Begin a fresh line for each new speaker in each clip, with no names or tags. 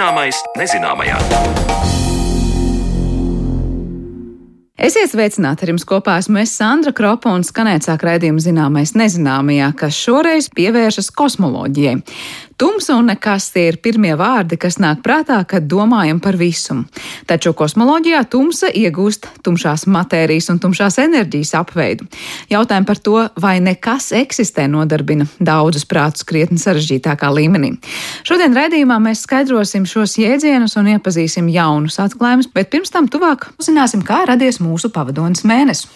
Zināmais nezināmajā.
Esiet sveicināti ar jums kopā esmu es Sandra Kropa un skanēt sāk raidījumu zināmais nezināmajā, kas šoreiz pievēršas kosmoloģijai. Tumsa un nekas tie ir pirmie vārdi, kas nāk prātā, kad domājam par visumu. Taču kosmoloģijā tumsa iegūst tumšās matērijas un tumšās enerģijas apveidu. Jautājumi par to, vai nekas eksistē, nodarbina daudzus prātus krietni sarežģītākā līmenī. Šodien raidījumā mēs skaidrosim šos jēdzienus un iepazīsim jaunus atklājumus, bet pirms tam tuvāk uzzināsim, kā radies mūsu pavadonis mēnesis.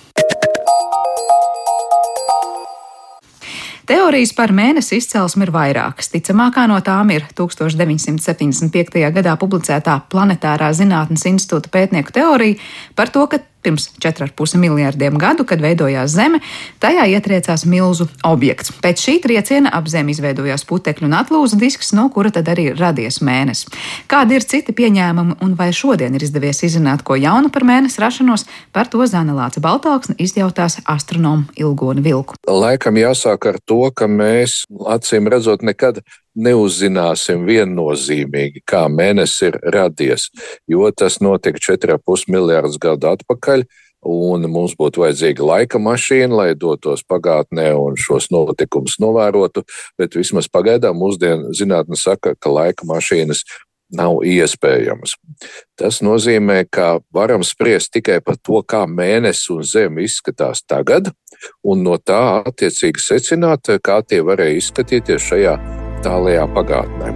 Teorijas par mēnesi izcelsmi ir vairākas. Ticamākā no tām ir 1975. gadā publicētā Planetārā zinātnes institūta pētnieku teorija par to, ka Pirms 4,5 miljardiem gadu, kad veidojās Zeme, tajā ietriecās milzu objekts. Pēc šī trieciena ap Zemi izveidojās putekļu un atlūza disks, no kura tad arī radies mēnesis. Kādi ir citi pieņēmumi un vai šodien ir izdevies izzināt ko jaunu par mēnesi rašanos, par to Zana Lāca Baltāksne izjautās astronomu Ilgoni Vilku.
Laikam jāsāk ar to, ka mēs acīm redzot nekad neuzzināsim viennozīmīgi, kā mēnesis ir radies, jo tas notika 4,5 miljardus gadu atpakaļ. Un mums būtu vajadzīga laika mašīna, lai dotos pagātnē un šos notikumus novērotu. Bet vismaz pagaidām mūsdienu zinātne saka, ka laika mašīnas nav iespējamas. Tas nozīmē, ka varam spriest tikai par to, kā mēnesis un zeme izskatās tagad, un no tā attiecīgi secināt, kā tie varēja izskatīties šajā tālajā pagātnē.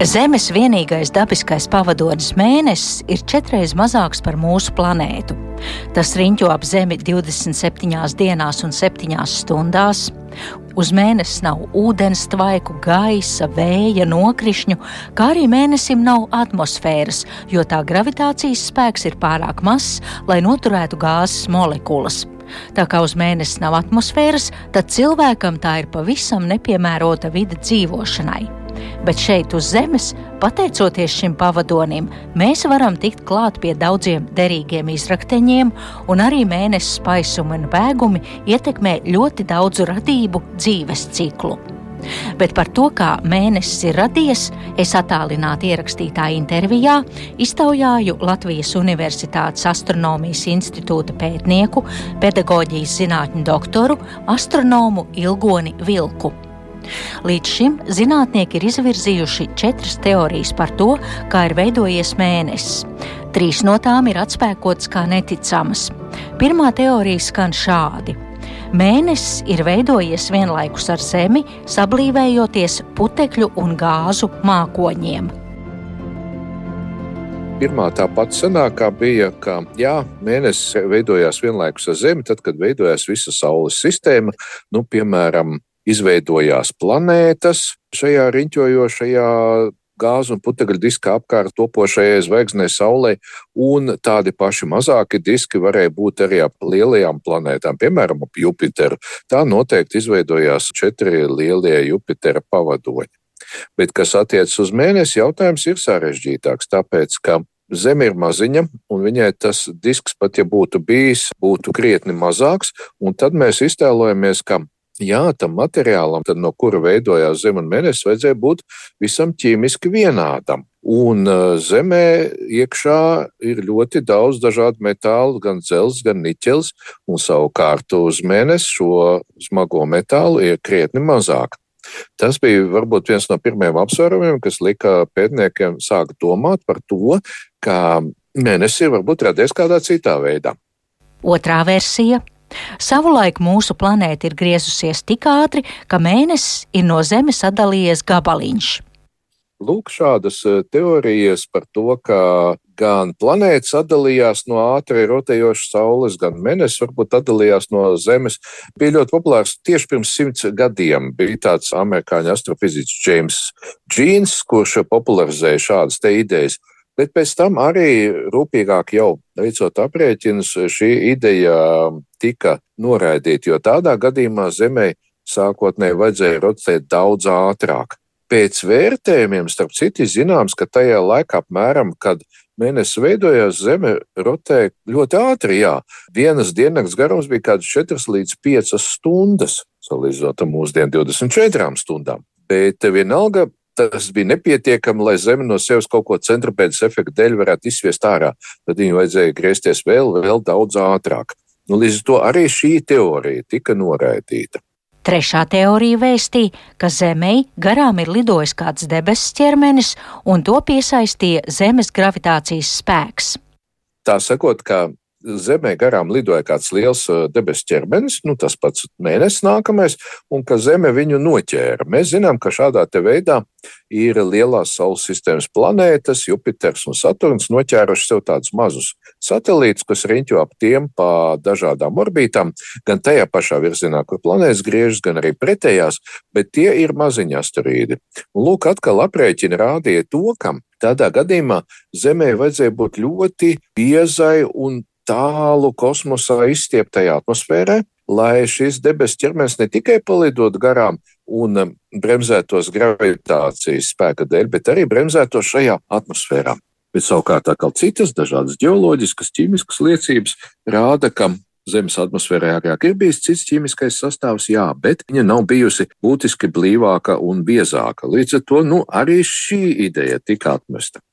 Zemes vienīgais dabiskais pavadonis mēnesis ir četreiz mazāks par mūsu planētu. Tas riņķo ap Zemi 27 dienās un 7 stundās. Uz mēnesis nav ūdens tvaiku, gaisa, vēja, nokrišņu, kā arī mēnesim nav atmosfēras, jo tā gravitācijas spēks ir pārāk mazs, lai noturētu gāzes molekulas. Tā kā uz mēnesi nav atmosfēras, tad cilvēkam tā ir pavisam nepiemērota vide dzīvošanai. Bet šeit uz Zemes, pateicoties šim pavadonim, mēs varam tikt klāt pie daudziem derīgiem izrakteņiem, un arī mēnesis paisumi un bēgumi ietekmē ļoti daudzu radību dzīves ciklu. Bet par to, kā mēnesis ir radies, es attālināti ierakstītā intervijā iztaujāju Latvijas Universitātes astronomijas institūta pētnieku, pedagoģijas zinātņu doktoru, astronomu Ilgoni Vilku. Līdz šim zinātnieki ir izvirzījuši četras teorijas par to, kā ir veidojies mēnesis. Trīs no tām ir atspēkotas kā neticamas. Pirmā teorija skan šādi: Mēnesis ir veidojies vienlaikus ar Zemi, sablīvējoties putekļu un gāzu mākoņiem.
Pirmā tā pati senākā bija, ka jā, mēnesis veidojās vienlaikus ar Zemi, tad, kad veidojās visa Saules sistēma. Nu, piemēram, izveidojās planētas šajā riņķojošajā gāzu un putekļu diska apkārt topošajai zvaigznei Saulē, un tādi paši mazāki diski varēja būt arī ap lielajām planētām, piemēram, ap Jupiteru. Tā noteikti izveidojās četri lielie Jupitera pavadoņi. Bet, kas attiecas uz mēnesi, jautājums ir sarežģītāks, tāpēc, ka Zeme ir maziņa, un viņai tas disks, pat ja būtu bijis, būtu krietni mazāks, un tad mēs iztēlojamies, ka jā, tam materiālam, tad, no kura veidojās Zeme un Mēnesis, vajadzēja būt visam ķīmiski vienādam. Un zemē iekšā ir ļoti daudz dažādu metālu, gan dzelzs, gan niķels, un savukārt uz mēnesi šo smago metālu ir krietni mazāk. Tas bija varbūt viens no pirmajiem apsvērumiem, kas lika pētniekiem sākt domāt par to, ka mēnesis ir varbūt radies kādā citā veidā.
Otrā versija Savulaik mūsu planēta ir griezusies tik ātri, ka mēnesis ir no Zemes sadalījies gabaliņš.
Lūk, šādas eh, teorijas par to, ka gan planētas atdalījās no ātri rotējošas Saules, gan Mēnesis varbūt atdalījās no Zemes, bija ļoti populārs tieši pirms simts gadiem. Bija tāds amerikāņu astrofiziķis James Džīns, kurš popularizēja šādas te idejas. Bet pēc tam arī rūpīgāk jau veicot aprēķinus, šī ideja tika noraidīta, jo tādā gadījumā Zemē sākotnēji vajadzēja rotēt daudz ātrāk. Pēc vērtējumiem, starp citu, zināms, ka tajā laikā, apmēram, kad mēnesis veidojās, Zeme rotēja ļoti ātri. Jā. Vienas dienas garums bija kaut kāds 4 līdz 5 stundas, salīdzinot ar mūsdienu 24 stundām. Bet vienalga tas bija nepietiekami, lai Zeme no sevis kaut ko centrapēdas efekta dēļ varētu izsviest ārā. Tad viņai vajadzēja griezties vēl, vēl daudz ātrāk. Nu, līdz ar to arī šī teorija tika noraidīta.
Trešā teorija vēstīja, ka Zemei garām ir lidojis kāds debesu ķermenis, un to piesaistīja Zemes gravitācijas spēks.
Tā sakot, ka Zemē garām lidoja kāds liels debesu ķermenis, nu, tas pats mēnesis nākamais, un ka Zeme viņu noķēra. Mēs zinām, ka šādā veidā ir lielās Saules sistēmas planētas, Jupiters un Saturns, noķēruši sev tādus mazus satelītus, kas riņķo ap tiem pa dažādām orbītām, gan tajā pašā virzienā, kur planētas griežas, gan arī pretējās, bet tie ir maziņi asteroīdi. Un lūk, atkal aprēķini rādīja to, ka Tādā gadījumā Zemē vajadzēja būt ļoti biezai un tālu kosmosā izstieptajā atmosfērā, lai šis debesu ķermenis ne tikai palidot garām un um, bremzētos gravitācijas spēka dēļ, bet arī bremzētos šajā atmosfērā. Bet savukārt atkal citas dažādas geoloģiskas, ķīmiskas liecības rāda, ka Zemes atmosfērā agrāk ir bijis cits ķīmiskais sastāvs, jā, bet viņa nav bijusi būtiski blīvāka un biezāka. Līdz ar to nu, arī šī ideja tika atmesta.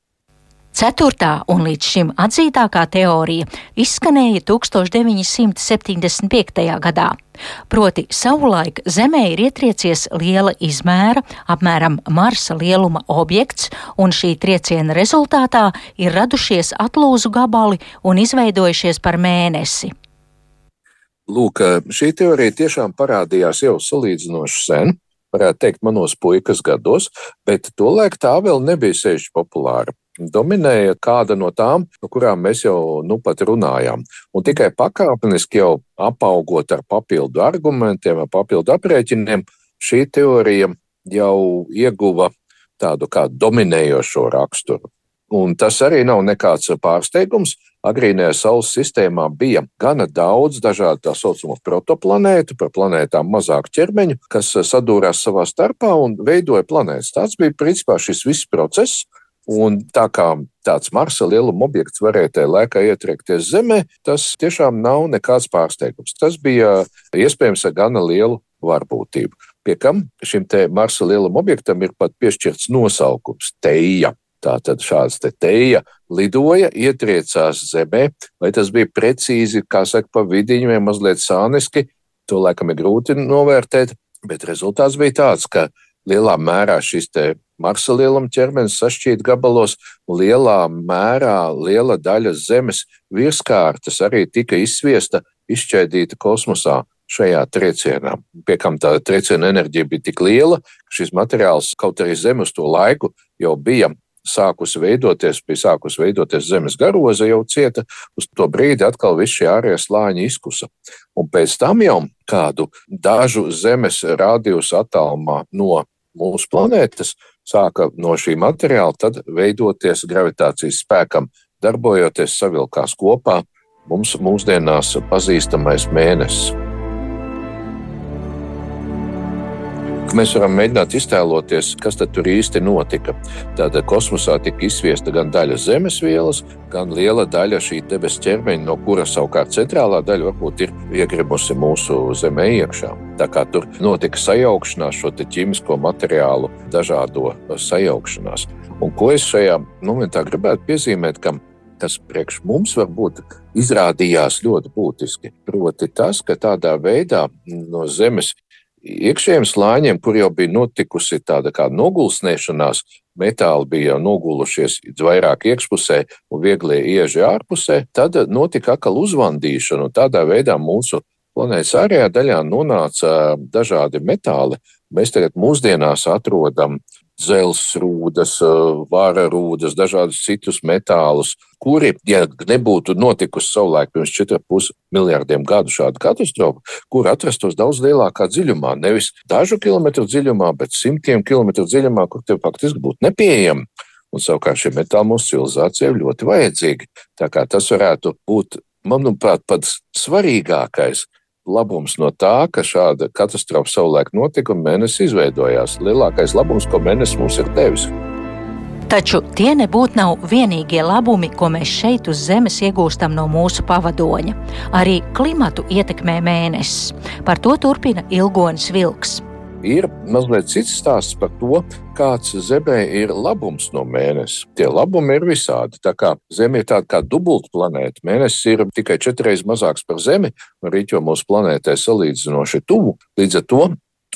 Ceturtā un līdz šim atzītākā teorija izskanēja 1975. gadā. Proti, savulaik Zemē ir ietriecies liela izmēra, apmēram Marsa lieluma objekts, un šī trieciena rezultātā ir radušies atlūzu gabali un izveidojušies par mēnesi.
Lūk, šī teorija tiešām parādījās jau salīdzinoši sen, varētu teikt, manos puikas gados, bet tolaik tā vēl nebija sevišķi populāra dominēja kāda no tām, no kurām mēs jau nu pat runājām. Un tikai pakāpeniski jau apaugot ar papildu argumentiem, ar papildu aprēķiniem, šī teorija jau ieguva tādu kā dominējošo raksturu. Un tas arī nav nekāds pārsteigums. Agrīnajā Saules sistēmā bija gana daudz dažādu tā saucamo protoplanētu, par planētām mazāku ķermeņu, kas sadūrās savā starpā un veidoja planētas. Tas bija principā šis viss process, Un tā kā tāds Marsa lieluma objekts varēja tajā laikā ietriekties Zemē, tas tiešām nav nekāds pārsteigums. Tas bija iespējams ar gana lielu varbūtību. Pie kam šim te Marsa lieluma objektam ir pat piešķirts nosaukums - Teija. Tātad šāds te teja lidoja, ietriecās zemē, vai tas bija precīzi, kā saka, pa vidiņu vai mazliet sāniski, to laikam ir grūti novērtēt, bet rezultāts bija tāds, ka lielā mērā šis te Marsa lieluma ķermenis sašķīt gabalos, un lielā mērā liela daļa Zemes virskārtas arī tika izsviesta, izšķaidīta kosmosā šajā triecienā. Pie kam tā trieciena enerģija bija tik liela, ka šis materiāls, kaut arī Zeme uz to laiku jau bija sākusi veidoties, bija sākusi veidoties zemes garoza, jau cieta, uz to brīdi atkal viss šie ārējie slāņi izkusa. Un pēc tam jau kādu dažu zemes rādījus attālumā no mūsu planētas sāka no šī materiāla tad veidoties gravitācijas spēkam, darbojoties savilkās kopā mums mūsdienās pazīstamais mēnesis. Mēs varam mēģināt iztēloties, kas tur īsti notika. Tātad kosmosā tika izsviesta gan daļa zemes vielas, gan liela daļa šī debesu ķermeņa, no kuras savukārt centrālā daļa varbūt ir iegrimusi mūsu zemē iekšā. Tā kā tur notika sajaukšanās, šo ķīmisko materiālu dažādo sajaukšanās. Un ko es šajā momentā gribētu piezīmēt, ka kas priekš mums varbūt izrādījās ļoti būtiski. Proti, tas, ka tādā veidā no Zemes iekšējiem slāņiem, kur jau bija notikusi tāda kā nogulsnēšanās, metāli bija jau nogulušies vairāk iekšpusē un vieglie ieži ārpusē, tad notika atkal uzvandīšana, tādā veidā mūsu planētas ārējā daļā nonāca dažādi metāli. Mēs tagad mūsdienās atrodam dzelzrūdas, vāra rūdas, dažādus citus metālus, kuri, ja nebūtu notikusi savulaik pirms 4,5 miljardiem gadu šāda katastrofa, kur atrastos daudz lielākā dziļumā, nevis dažu kilometru dziļumā, bet simtiem kilometru dziļumā, kur tie faktiski būtu nepieejami. Un savukārt šie metāli mūsu civilizācijai ļoti vajadzīgi. Tā kā tas varētu būt, manuprāt, pats svarīgākais labums no tā, ka šāda katastrofa savulaik notika un mēnesis izveidojās. Lielākais labums, ko mēnesis mums ir devis.
Taču tie nebūtu nav vienīgie labumi, ko mēs šeit uz Zemes iegūstam no mūsu pavadoņa. Arī klimatu ietekmē mēnesis. Par to turpina Ilgonis Vilks.
Ir mazliet cits stāsts par to, kāds Zemē ir labums no mēneša. Tie labumi ir visādi. Tā kā Zeme ir tāda kā dubulta planēta, mēnesis ir tikai četras mazāks par Zemi, un rīķo mūsu planētai salīdzinoši tuvu. Līdz ar to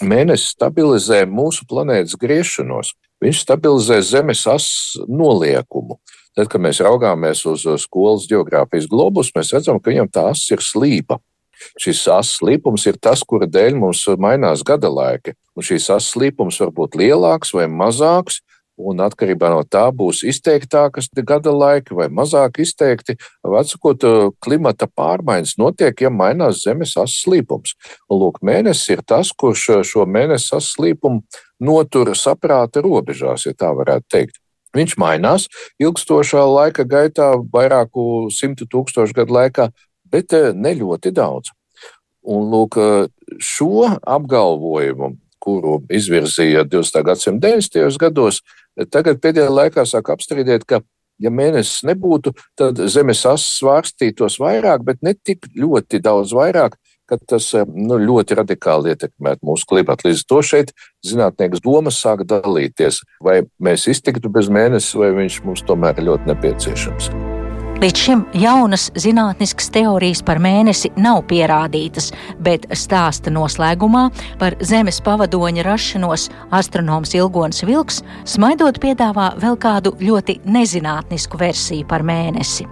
mēnesis stabilizē mūsu planētas griešanos. Viņš stabilizē Zemes asas noliekumu. Tad, kad mēs raugāmies uz skolas geogrāfijas globus, mēs redzam, ka viņam tā asa ir slīpa. Šis asas līpums ir tas, kura dēļ mums mainās gada laiki. Un šīs asas līpums var būt lielāks vai mazāks, un atkarībā no tā būs izteiktākas gada laiki vai mazāk izteikti. Atsakot, klimata pārmaiņas notiek, ja mainās zemes asas līpums. Un, lūk, mēnesis ir tas, kurš šo mēnesi asas līpumu notur saprāta robežās, ja tā varētu teikt. Viņš mainās ilgstošā laika gaitā, vairāku simtu tūkstošu gadu laikā, bet eh, ne ļoti daudz. Un lūk, eh, šo apgalvojumu, kuru izvirzīja 20. gadsimta 90. gados, tagad pēdējā laikā sāk apstrīdēt, ka, ja mēnesis nebūtu, tad zemes asas svārstītos vairāk, bet ne tik ļoti daudz vairāk, ka tas eh, nu, ļoti radikāli ietekmētu mūsu klimatu. Līdz ar to šeit zinātnieks domas sāk dalīties, vai mēs iztiktu bez mēnesis, vai viņš mums tomēr ir ļoti nepieciešams.
Līdz šim jaunas zinātniskas teorijas par mēnesi nav pierādītas, bet stāsta noslēgumā par Zemes pavadoņa rašanos astronoms Ilgons Vilks smaidot piedāvā vēl kādu ļoti nezinātnisku versiju par mēnesi.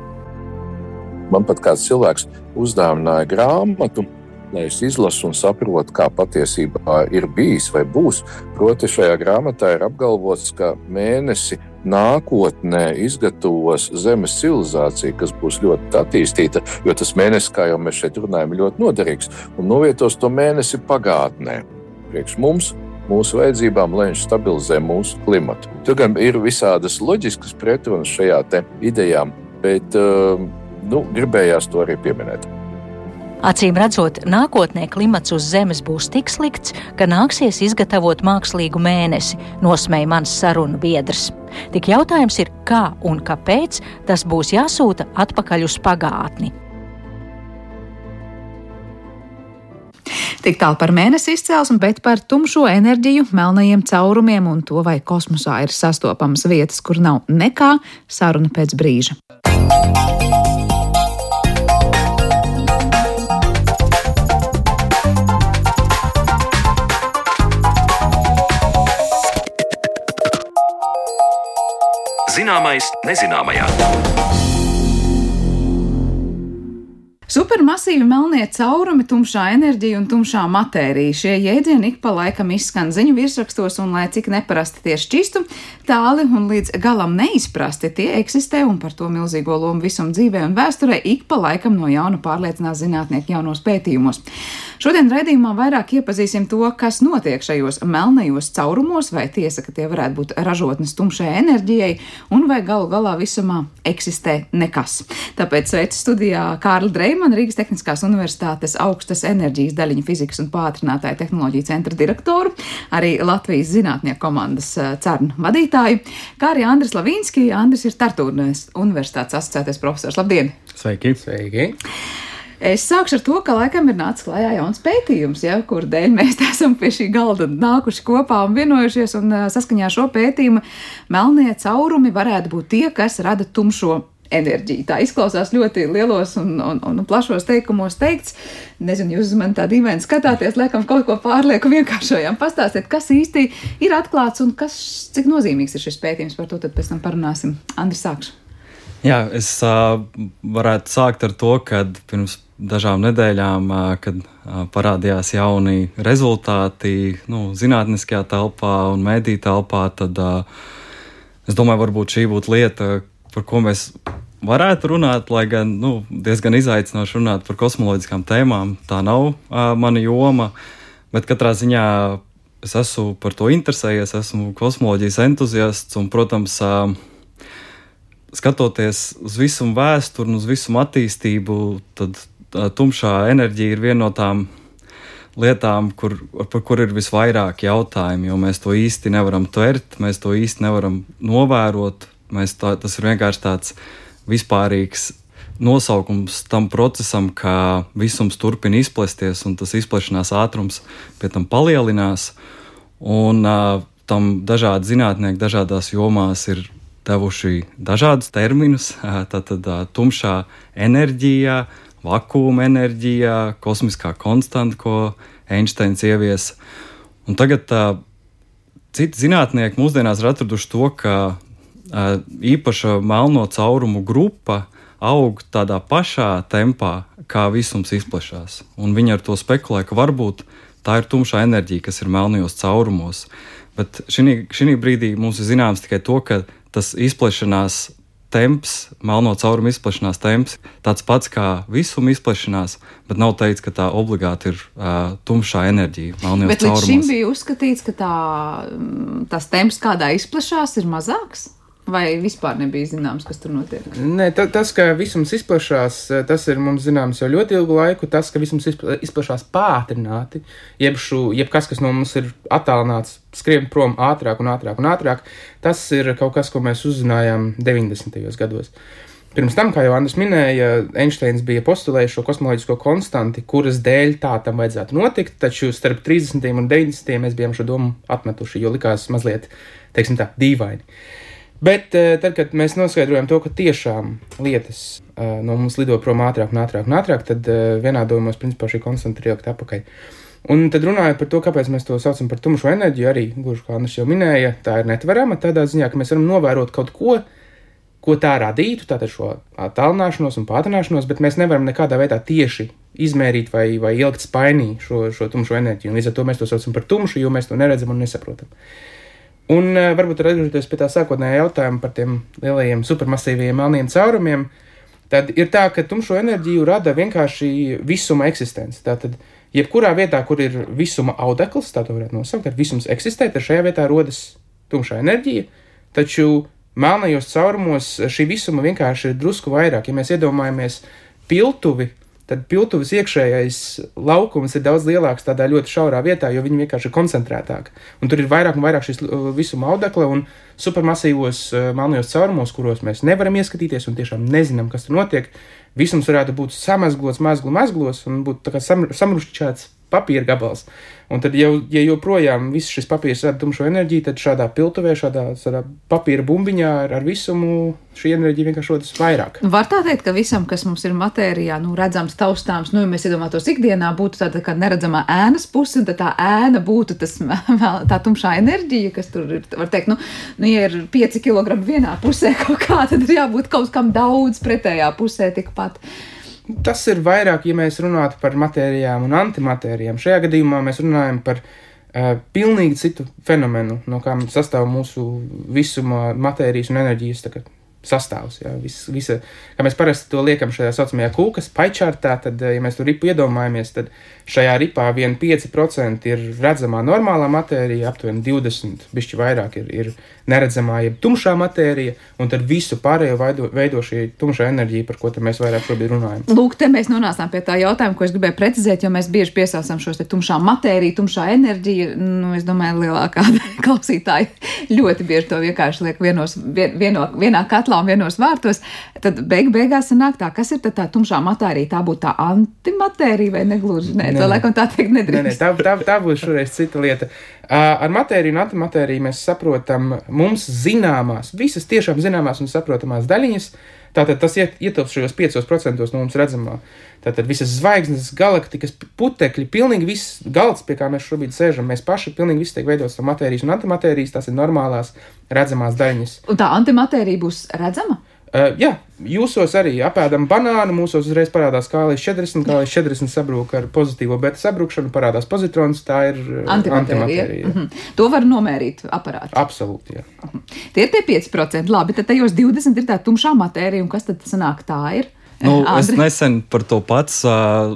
Man pat kāds cilvēks uzdāvināja grāmatu, lai es izlasu un saprotu, kā patiesībā ir bijis vai būs. Proti, šajā grāmatā ir apgalvots, ka mēnesi nākotnē izgatavos Zemes civilizācija, kas būs ļoti attīstīta, jo tas mēnesis, kā jau mēs šeit runājam, ir ļoti noderīgs un novietos to mēnesi pagātnē. Priekš mums, mūsu vajadzībām, lai viņš stabilizē mūsu klimatu. Tur gan ir visādas loģiskas pretrunas šajā idejām, bet uh, nu, gribējās to arī pieminēt.
Acīm redzot, nākotnē klimats uz Zemes būs tik slikts, ka nāksies izgatavot mākslīgu mēnesi, nosmēja mans sarunu biedrs. Tik jautājums ir, kā un kāpēc tas būs jāsūta atpakaļ uz pagātni.
Tik tālu par mēnesi izcelsmi, bet par tumšo enerģiju, melnajiem caurumiem un to, vai kosmosā ir sastopamas vietas, kur nav nekā, saruna pēc brīža. Zināmais nezināmajā. Supermasīvi melnie caurumi, tumšā enerģija un tumšā matērija. Šie jēdzieni ik pa laikam izskan ziņu virsrakstos, un lai cik neparasti tie šķistu, tāli un līdz galam neizprasti tie eksistē, un par to milzīgo lomu visam dzīvē un vēsturē ik pa laikam no jauna pārliecinās zinātnieki jaunos pētījumos. Šodien raidījumā vairāk iepazīsim to, kas notiek šajos melnajos caurumos, vai tiesa, ka tie varētu būt ražotnes tumšai enerģijai, un vai galu galā visumā eksistē nekas. Tāpēc sveicu studijā Kārli Dreima. Freimana, Rīgas Tehniskās Universitātes augstas enerģijas daļiņu fizikas un pātrinātāju tehnoloģiju centra direktoru, arī Latvijas zinātnieku komandas eh, CERN vadītāju, kā arī Andris Lavīnski. Andris ir Tartūnas Universitātes asociētais profesors. Labdien!
Sveiki! Sveiki.
Es sākšu ar to, ka laikam ir nācis klajā jauns pētījums, ja, kur dēļ mēs esam pie šī galda nākuši kopā un vienojušies. Un, uh, saskaņā ar šo pētījumu melnie caurumi varētu būt tie, kas rada tumšo enerģija. Tā izklausās ļoti lielos un, un, un plašos teikumos teikts. Nezinu, jūs man tā dīvaini skatāties, liekam, kaut ko pārlieku vienkāršojām. Pastāstiet, kas īsti ir atklāts un kas, cik nozīmīgs ir šis pētījums. Par to tad pēc tam parunāsim. Andris, sākšu.
Jā, es uh, varētu sākt ar to, ka pirms dažām nedēļām, uh, kad uh, parādījās jauni rezultāti nu, zinātniskajā telpā un mediju telpā, tad uh, es domāju, varbūt šī būtu lieta, par ko mēs varētu runāt, lai gan nu, diezgan izaicinoši runāt par kosmoloģiskām tēmām. Tā nav uh, mana joma, bet katrā ziņā es esmu par to interesējies, esmu kosmoloģijas entuziasts un, protams, uh, skatoties uz visu vēsturi un uz visu attīstību, tad uh, tumšā enerģija ir viena no tām lietām, kur, par kur ir visvairāk jautājumu, jo mēs to īsti nevaram tvert, mēs to īsti nevaram novērot. Tā, tas ir vienkārši tāds vispārīgs nosaukums tam procesam, ka visums turpina izplesties un tas izplešanās ātrums pie tam palielinās. Un uh, tam dažādi zinātnieki dažādās jomās ir devuši dažādus terminus. Tātad tumšā enerģija, vakuma enerģija, kosmiskā konstanta, ko Einsteins ieviesa. Un tagad uh, citi zinātnieki mūsdienās ir atraduši to, ka īpaša melno caurumu grupa aug tādā pašā tempā, kā visums izplatās. Viņi ar to spekulē, ka varbūt tā ir tumšā enerģija, kas ir melnajos caurumos. Bet šī brīdī mums ir zināms tikai to, ka tas izplešanās temps, melno caurumu izplešanās temps, tāds pats kā visuma izplešanās, bet nav teikts, ka tā obligāti ir uh, tumšā enerģija.
Bet līdz šim bija uzskatīts, ka tā, tas temps, kādā izplatās, ir mazāks. Vai vispār nebija zināms, kas tur notiek?
Nē, ta, tas, ka visums izplatās, tas ir mums zināms jau ļoti ilgu laiku. Tas, ka visums izplatās pātrināti, jeb, šu, jeb kas, kas no mums ir attālināts, skrien prom ātrāk un ātrāk un ātrāk, tas ir kaut kas, ko mēs uzzinājām 90. gados. Pirms tam, kā jau Andris minēja, Einsteins bija postulējis šo kosmoloģisko konstanti, kuras dēļ tā tam vajadzētu notikt, taču starp 30. un 90. mēs bijām šo domu atmetuši, jo likās mazliet, teiksim tā, dīvaini. Bet eh, tad, kad mēs noskaidrojam to, ka tiešām lietas uh, no mums lido prom ātrāk un ātrāk un ātrāk, tad uh, vienādojumos principā šī konstanta ir ielikt atpakaļ. Un tad runājot par to, kāpēc mēs to saucam par tumšo enerģiju, arī gluži kā Anna jau minēja, tā ir netverama tādā ziņā, ka mēs varam novērot kaut ko, ko tā radītu, tātad šo attālināšanos un pātrināšanos, bet mēs nevaram nekādā veidā tieši izmērīt vai, vai ielikt spainī šo, šo tumšo enerģiju. Un līdz ar to mēs to saucam par tumšu, jo mēs to neredzam un nesaprotam. Un uh, varbūt atgriežoties pie tā sākotnējā jautājuma par tiem lielajiem supermasīviem melniem caurumiem, tad ir tā, ka tumšo enerģiju rada vienkārši visuma eksistence. Tātad, jebkurā vietā, kur ir visuma audekls, tā to varētu nosaukt, tad visums eksistē, tad šajā vietā rodas tumšā enerģija, taču melnajos caurumos šī visuma vienkārši ir drusku vairāk. Ja mēs iedomājamies piltuvi, tad piltuves iekšējais laukums ir daudz lielāks tādā ļoti šaurā vietā, jo viņi vienkārši ir koncentrētāki. Un tur ir vairāk un vairāk šīs uh, visuma audekla un supermasīvos uh, melnajos caurumos, kuros mēs nevaram ieskatīties un tiešām nezinām, kas tur notiek. Visums varētu būt samazglots, mazglu, mazglos un būt samrušķēts papīra gabals. Un tad, jau, ja joprojām viss šis papīrs rada tumšo enerģiju, tad šādā piltuvē, šādā, šādā papīra bumbiņā ar, ar visumu šī enerģija vienkārši rodas vairāk.
Var tā teikt, ka visam, kas mums ir matērijā, nu, redzams, taustāms, nu, ja mēs iedomātos ikdienā, būtu tāda kā neredzamā ēnas puse, un tā ēna būtu tas, tā tumšā enerģija, kas tur ir, var teikt, nu, nu ja ir 5 kg vienā pusē kaut kā, tad ir jābūt kaut kam daudz pretējā pusē tikpat.
Tas ir vairāk, ja mēs runātu par matērijām un antimatērijām. Šajā gadījumā mēs runājam par uh, pilnīgi citu fenomenu, no kā sastāv mūsu visuma matērijas un enerģijas sastāvs. Jā, vis, visa, kā mēs parasti to liekam šajā saucamajā kūkas paičārtā, tad, ja mēs to ripu iedomājamies, tad šajā ripā vien 5% ir redzamā normālā matērija, aptuveni 20, bišķi vairāk ir, ir neredzamā, jeb tumšā matērija, un tad visu pārējo veido, veido šī tumšā enerģija, par ko mēs vairāk šobrīd runājam.
Lūk, te mēs nonācām pie tā jautājuma, ko es gribēju precizēt, jo mēs bieži piesaucam šos te tumšā matēriju, tumšā enerģiju. Nu, es domāju, lielākā klausītāja ļoti bieži to vienkārši liek vienos, vien, vieno, vienā katlā un vienos vārtos. Tad beig beigās sanāk tā, kas ir tā tumšā matērija? Tā būtu tā antimatērija vai negluži? Nē, nē, to laikam tā teikt nedrīkst. Nē, nē,
tā, tā, tā būs šoreiz cita lieta. Ar matēriju un antimatēriju mēs saprotam mums zināmās, visas tiešām zināmās un saprotamās daļiņas. Tātad tas ietilpst šajos 5% no mums redzamā. Tātad visas zvaigznes, galaktikas, putekļi, pilnīgi viss galds, pie kā mēs šobrīd sēžam, mēs paši pilnīgi viss tiek veidots no matērijas un antimatērijas. Tas ir normālās redzamās daļiņas.
Un tā antimatērija būs redzama?
Uh, jā, jūsos arī apēdam banānu, mūsos uzreiz parādās kā līdz 40, kā līdz 40 sabrūk ar pozitīvo beta sabrukšanu, parādās pozitrons, tā ir antimatērija. antimatērija
mm -hmm. To var nomērīt aparātā.
Absolūti, jā.
Mm -hmm. Tie ir tie 5%, labi, tad tajos 20 ir tā tumšā matērija, un kas tad sanāk tā ir?
Nu, Andri. es nesen par to pats uh,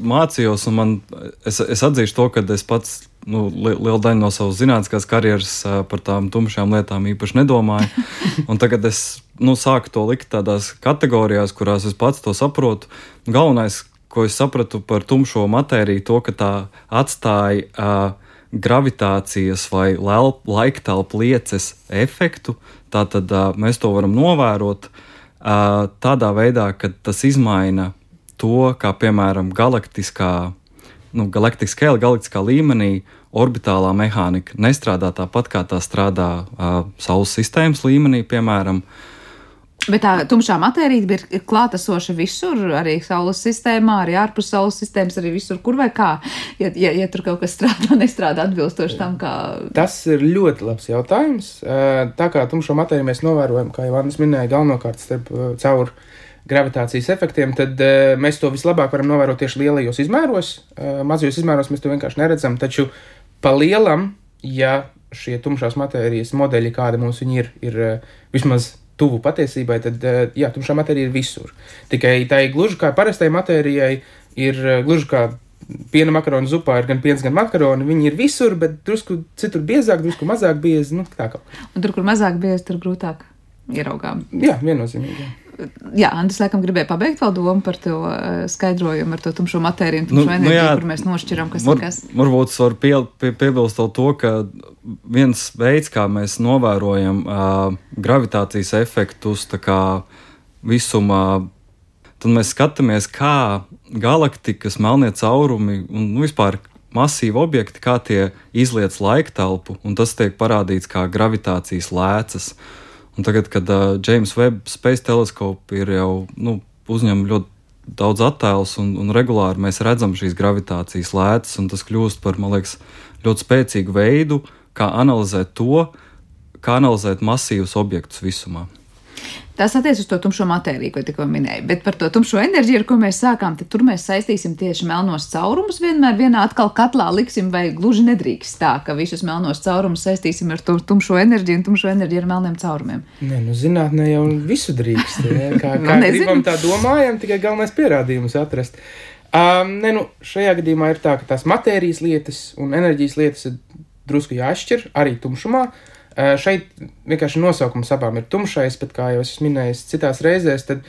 mācījos, un man, es, es atzīšu to, ka es pats nu, li, lielu daļu no savas zinātniskās karjeras uh, par tām tumšām lietām īpaši nedomāju. Un tagad es nu, sāku to likt tādās kategorijās, kurās es pats to saprotu. Galvenais, ko es sapratu par tumšo matēriju, to, ka tā atstāja uh, gravitācijas vai laiktelpu lieces efektu. Tātad uh, mēs to varam novērot uh, tādā veidā, ka tas izmaina to, kā piemēram galaktiskā nu, galaktiskā skala, galaktiskā līmenī orbitālā mehānika nestrādā tāpat, kā tā strādā uh, Saules sistēmas līmenī, piemēram.
Bet tā tumšā matērija ir klātesoša visur, arī Saules sistēmā, arī ārpus Saules sistēmas, arī visur, kur vai kā. Ja, ja, ja tur kaut kas strādā, nestrādā atbilstoši tam, kā.
Tas ir ļoti labs jautājums. Tā kā tumšo matēriju mēs novērojam, kā jau Anna minēja, galvenokārt starp caur gravitācijas efektiem, tad mēs to vislabāk varam novērot tieši lielajos izmēros. Mazajos izmēros mēs to vienkārši neredzam, taču pa lielam, ja šie tumšās matērijas modeļi, kāda mums ir, ir uh, vismaz tuvu patiesībai, tad uh, jā, tumšā matērija ir visur. Tikai tā ir gluži kā parastai matērijai, ir uh, gluži kā piena makaronu zupā ir gan piens, gan makaroni. Viņi ir visur, bet drusku citur biezāk, drusku mazāk biezi. Nu,
tur, kur mazāk biezi, tur grūtāk ieraugām.
Jā, viennozīmīgi. Jā.
Jā, Andris, laikam, gribēja pabeigt vēl domu par to uh, skaidrojumu ar to tumšo matēriju tumšo nu, nu enerģiju, nu jā, kur mēs nošķiram, kas var, ir kas.
Varbūt es varu pie, pie, piebilst to, ka viens veids, kā mēs novērojam uh, gravitācijas efektus kā visumā, tad mēs skatāmies, kā galaktikas, melnie caurumi un nu, vispār masīvi objekti, kā tie izliec laiktelpu, un tas tiek parādīts kā gravitācijas lēcas. Uh, Un tagad, kad uh, James Webb Space Telescope ir jau nu, uzņem ļoti daudz attēlus, un, un regulāri mēs redzam šīs gravitācijas lētas, un tas kļūst par, man liekas, ļoti spēcīgu veidu, kā analizēt to, kā analizēt masīvus objektus visumā.
Tas attiecas uz to tumšo matēriju, ko tikko minēju. Bet par to tumšo enerģiju, ar ko mēs sākām, tad tur mēs saistīsim tieši melnos caurumus. Vienmēr vienā atkal katlā liksim, vai gluži nedrīkst tā, ka visus melnos caurumus saistīsim ar to tumšo enerģiju un tumšo enerģiju ar melniem caurumiem.
Nē, nu zinātnē jau visu drīkst. Ja? Kā, kā nu, gribam tā domājam, tikai galvenais pierādījums atrast. Um, ne, nu, šajā gadījumā ir tā, ka tās matērijas lietas un enerģijas lietas ir drusku jāšķir arī tumšumā. Uh, Šeit vienkārši nosaukums abām ir tumšais, bet kā jau es minēju citās reizēs, tad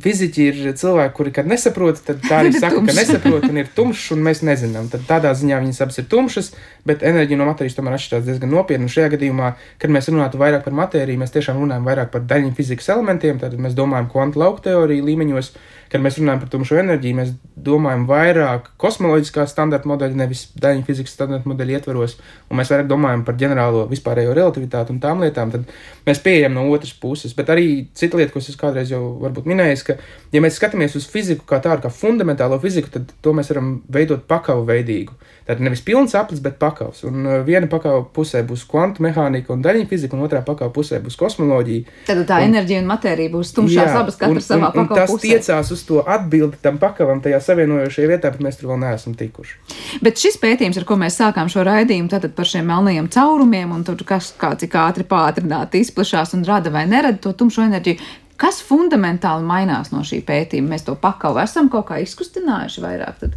fiziķi ir cilvēki, kuri, kad nesaprot, tad tā arī saka, ka nesaprot un ir tumšs, un mēs nezinām. Tad tādā ziņā viņas abas ir tumšas, bet enerģija no matērijas tomēr atšķirās diezgan nopietni. Un šajā gadījumā, kad mēs runātu vairāk par matēriju, mēs tiešām runājam vairāk par daļiņu fizikas elementiem, tad mēs domājam kvantu lauku teoriju līmeņos, kad mēs runājam par tumšo enerģiju, mēs domājam vairāk kosmoloģiskā standarta modeļa, nevis daļiņu fizikas standarta modeļa ietvaros, un mēs vairāk domājam par ģenerālo vispārējo relativitāti un tām lietām, tad mēs pieejam no otras puses. Bet arī cita lieta, ko es kādreiz jau varbūt minēju, ka, ja mēs skatāmies uz fiziku kā tādu, kā fundamentālo fiziku, tad to mēs varam veidot pakavu veidīgu. Tātad nevis pilns aplis, bet pakavs. Un uh, viena pakāpja pusē būs kvantu mehānika un daļiņa fizika, un otrā pakāpja pusē būs kosmoloģija.
Tad tā un, enerģija un matērija būs tumšās jā, abas, katra savā pakāpē. Un
tas pusē. tiecās uz to atbildi tam pakavam tajā savienojošajā vietā, bet mēs tur vēl neesam tikuši.
Bet šis pētījums, ar ko mēs sākām šo raidījumu, tātad par šiem melnajiem caurumiem un tur kas kā cik ātri pātrināti izplatās un rada vai nerada to tumšo enerģiju. Kas fundamentāli mainās no šī pētījuma? Mēs to pakavu esam kaut kā izkustinājuši vairāk, tad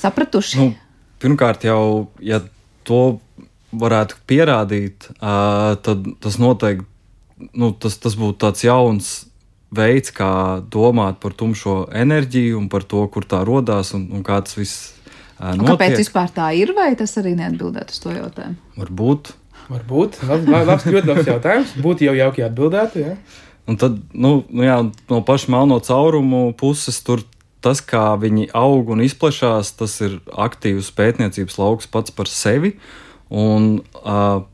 sapratuši.
Nu, pirmkārt, jau ja to varētu pierādīt, uh, tad tas noteikti nu, tas, tas būtu tāds jauns veids, kā domāt par tumšo enerģiju un par to, kur tā radās un, un kā tas viss notiek.
Kāpēc vispār tā ir, vai tas arī neatbildētu uz to jautājumu?
Varbūt.
Varbūt. Labs, labs, ļoti labs jautājums. Būtu jau jauki atbildēt. Ja?
Un tad, nu, nu jā, no paša melno caurumu puses, tur tas, kā viņi aug un izplatās, tas ir aktīvs pētniecības lauks pats par sevi. Un, uh,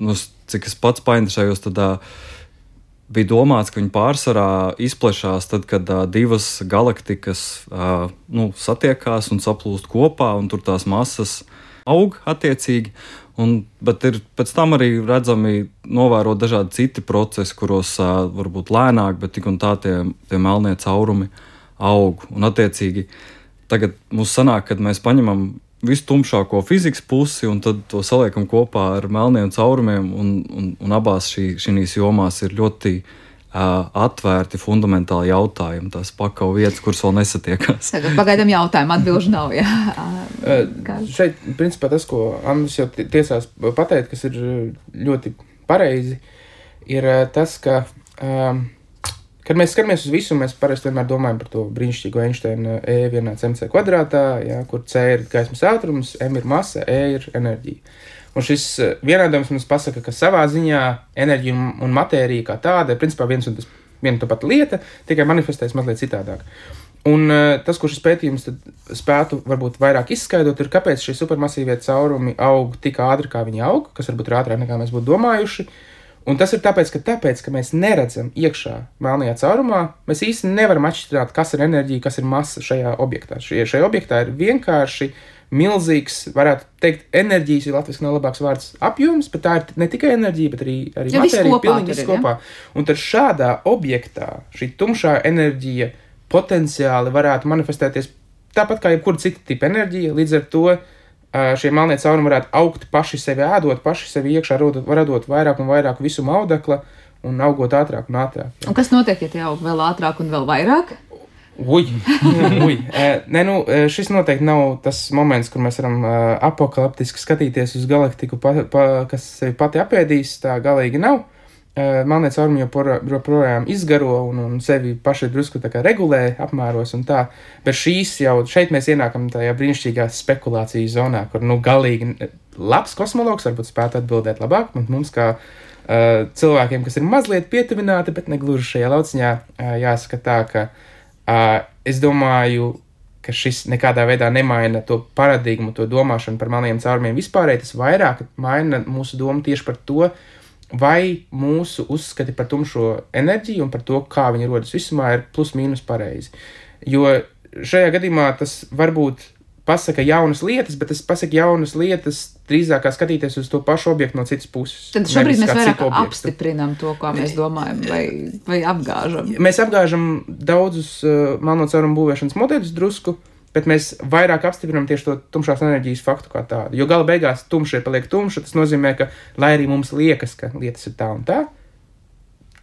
nu, cik es pats painteresējos, tad uh, bija domāts, ka viņi pārsvarā izplatās tad, kad uh, divas galaktikas uh, nu, satiekās un saplūst kopā, un tur tās masas aug attiecīgi. Un, bet ir pēc tam arī redzami novērot dažādi citi procesi, kuros uh, varbūt lēnāk, bet tik un tā tie, tie melnie caurumi aug. Un, attiecīgi, tagad mums sanāk, kad mēs paņemam visu tumšāko fizikas pusi un tad to saliekam kopā ar melniem caurumiem, un, un, un abās šī, šīs jomās ir ļoti uh, atvērti fundamentāli jautājumi. Tās pakauts vietas, kuras vēl nesatiekās.
Pagaidām jautājumu atbildžu nav. Jā.
Šeit, principā, tas, ko Andris jau tiesās pateikt, kas ir ļoti pareizi, ir tas, ka. Um, Kad mēs skatāmies uz visu, mēs parasti vienmēr domājam par to brīnišķīgo Einsteina E vienāds MC kvadrātā, ja, kur C ir gaismas ātrums, M ir masa, E ir enerģija. Un šis eh, vienādojums mums pasaka, ka savā ziņā enerģija un matērija kā tāda ir principā viens un tas viena tā pati lieta, tikai manifestējas mazliet citādāk. Un uh, tas, ko šis pētījums spētu varbūt vairāk izskaidrot, ir, kāpēc šie supermasīvie caurumi aug tik ātri, kā viņi aug, kas varbūt ir ātrāk nekā mēs būtu domājuši. Un tas ir tāpēc, ka, tāpēc, ka mēs neredzam iekšā melnajā caurumā, mēs īsti nevaram atšķirt, kas ir enerģija, kas ir masa šajā objektā. Šajā, šajā objektā ir vienkārši milzīgs, varētu teikt, enerģijas, jo latviešu nav labāks vārds apjoms, bet tā ir ne tikai enerģija, bet arī, arī
Ja
matērija,
kopā
pilnīgi viss
ir, ja?
kopā. Un tad šādā objektā šī tumšā enerģija potenciāli varētu manifestēties tāpat kā jebkura cita tipa enerģija. Līdz ar to šie melnie caurumi varētu augt paši sevi ēdot, paši sevi iekšā radot, radot vairāk un vairāk visuma audekla un augot ātrāk un ātrāk.
Un kas notiek, ja tie aug vēl ātrāk un vēl vairāk?
Ui, ui. Nē, nu, šis noteikti nav tas moments, kur mēs varam apakaliptiski skatīties uz galaktiku, pa, pa, kas sevi pati apēdīs. Tā galīgi nav. Eh, Melnie caurumi joprojām izgaro un, un sevi paši drusku regulē apmēros un tā. Bet šīs jau šeit mēs ienākam tajā brīnišķīgā spekulāciju zonā, kur nu galīgi labs kosmologs varbūt spētu atbildēt labāk, bet mums kā uh, cilvēkiem, kas ir mazliet pietuvināti, bet ne gluži šajā lauciņā, uh, jāsaka tā, ka uh, es domāju, ka šis nekādā veidā nemaina to paradigmu, to domāšanu par melniem caurumiem vispārēji. Tas vairāk maina mūsu domu tieši par to, vai mūsu uzskati par tumšo enerģiju un par to, kā viņa rodas visumā, ir plus mīnus pareizi. Jo šajā gadījumā tas varbūt pasaka jaunas lietas, bet tas pasaka jaunas lietas drīzāk kā skatīties uz to pašu objektu no citas puses.
Tad šobrīd mēs vairāk apstiprinām to, ko mēs domājam, vai, vai apgāžam.
Mēs apgāžam daudzus uh, melno caurumu būvēšanas modeļus drusku, bet mēs vairāk apstiprinām tieši to tumšās enerģijas faktu kā tādu. Jo gala beigās tumšie paliek tumši, tas nozīmē, ka, lai arī mums liekas, ka lietas ir tā un tā,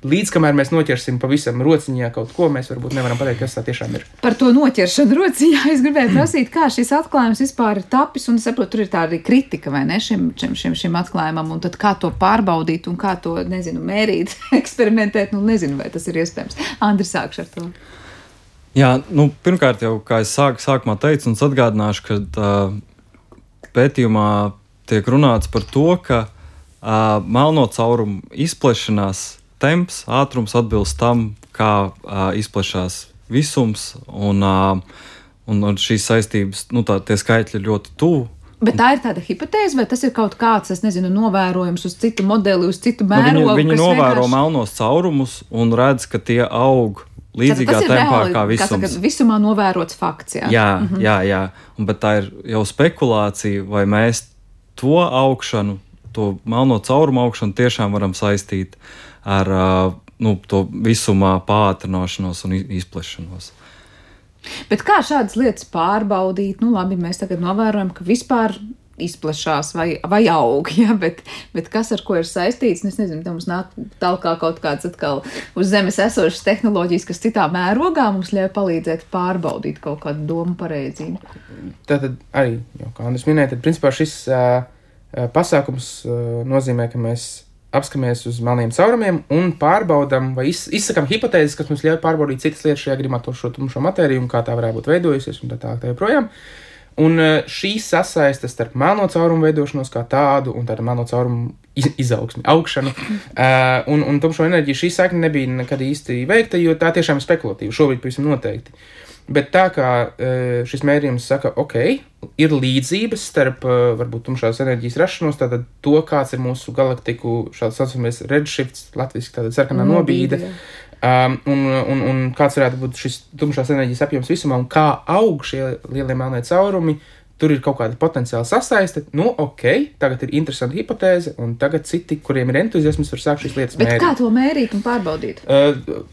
līdz kamēr mēs noķersim pavisam rociņā kaut ko, mēs varbūt nevaram pateikt, kas tā tiešām ir.
Par to noķeršanu rociņā es gribēju prasīt, kā šis atklājums vispār ir tapis, un es saprotu, tur ir tā arī kritika, vai ne, šim, šim, šim, šim atklājumam, un tad kā to pārbaudīt, un kā to, nezinu, mērīt, eksperimentēt, nu nezinu, vai tas ir iespējams. Andri, sākšu ar to.
Jā, nu, pirmkārt, jau kā es sāk, sākumā teicu, un es atgādināšu, ka uh, pētījumā tiek runāts par to, ka uh, melno caurumu izplešanās temps, ātrums atbilst tam, kā uh, izplatās visums, un, uh, un, un šīs saistības, nu, tā, tie skaitļi ir ļoti tuvu.
Bet tā ir tāda hipotēze, vai tas ir kaut kāds, es nezinu, novērojums uz citu modeli, uz citu
Nu,
mērogu?
viņi viņi
kas
novēro
vienkārši-
melnos caurumus un redz, ka tie aug līdzīgā
tas ir
tempā
reāli,
kā visums.
Saka, visumā novērots fakts. Jā,
Jā, mm -hmm. jā, jā. Un, bet tā ir jau spekulācija, vai mēs to augšanu, to melno caurumu augšanu tiešām varam saistīt ar uh, nu, to visumā pātrināšanos un izplešanos.
Bet kā šādas lietas pārbaudīt? Nu, labi, mēs tagad novērojam, ka vispār izplatās vai, vai aug, ja? bet, bet kas ar ko ir saistīts? Nu, Es nezinu, tam mums nāk tālāk kaut kāds atkal uz zemes esošas tehnoloģijas, kas citā mērogā mums ļauj palīdzēt pārbaudīt kaut kādu domu pareizību.
Tātad arī, jau, kā Andris minēja, tad principā šis uh, pasākums uh, nozīmē, ka mēs apskamies uz melniem caurumiem un pārbaudām vai iz, izsakām hipotēzes, kas mums ļauj pārbaudīt citas lietas šajā gadījumā, to šo tumšo matēriju un kā tā varētu būt veidojusies un tā tālāk. Tā joprojām. Un uh, šī sasaiste starp melno caurumu veidošanos kā tādu un tādu melno caurumu iz- izaugsmi, augšanu uh, un, un tumšo enerģiju, šī sakne nebija nekad īsti veikta, jo tā tiešām ir spekulatīva. Šobrīd pavisam noteikti. Bet tā kā eh, šis mērījums saka, ok, ir līdzības starp varbūt tumšās enerģijas rašanos, tātad to, kāds ir mūsu galaktiku, šāds saucamies redshifts, latviski tāda sarkanā nobīde,
jā.
Um, un, un, un kāds varētu būt šis tumšās enerģijas apjoms visumā, un kā aug šie lielie melnie caurumi, tur ir kaut kāda potenciāla sasaiste. Nu, ok, tagad ir interesanta hipotēze, un tagad citi, kuriem ir entuziasms, var sākt šīs lietas
Bet
mērīt.
kā to mērīt un pārbaudīt?
Uh,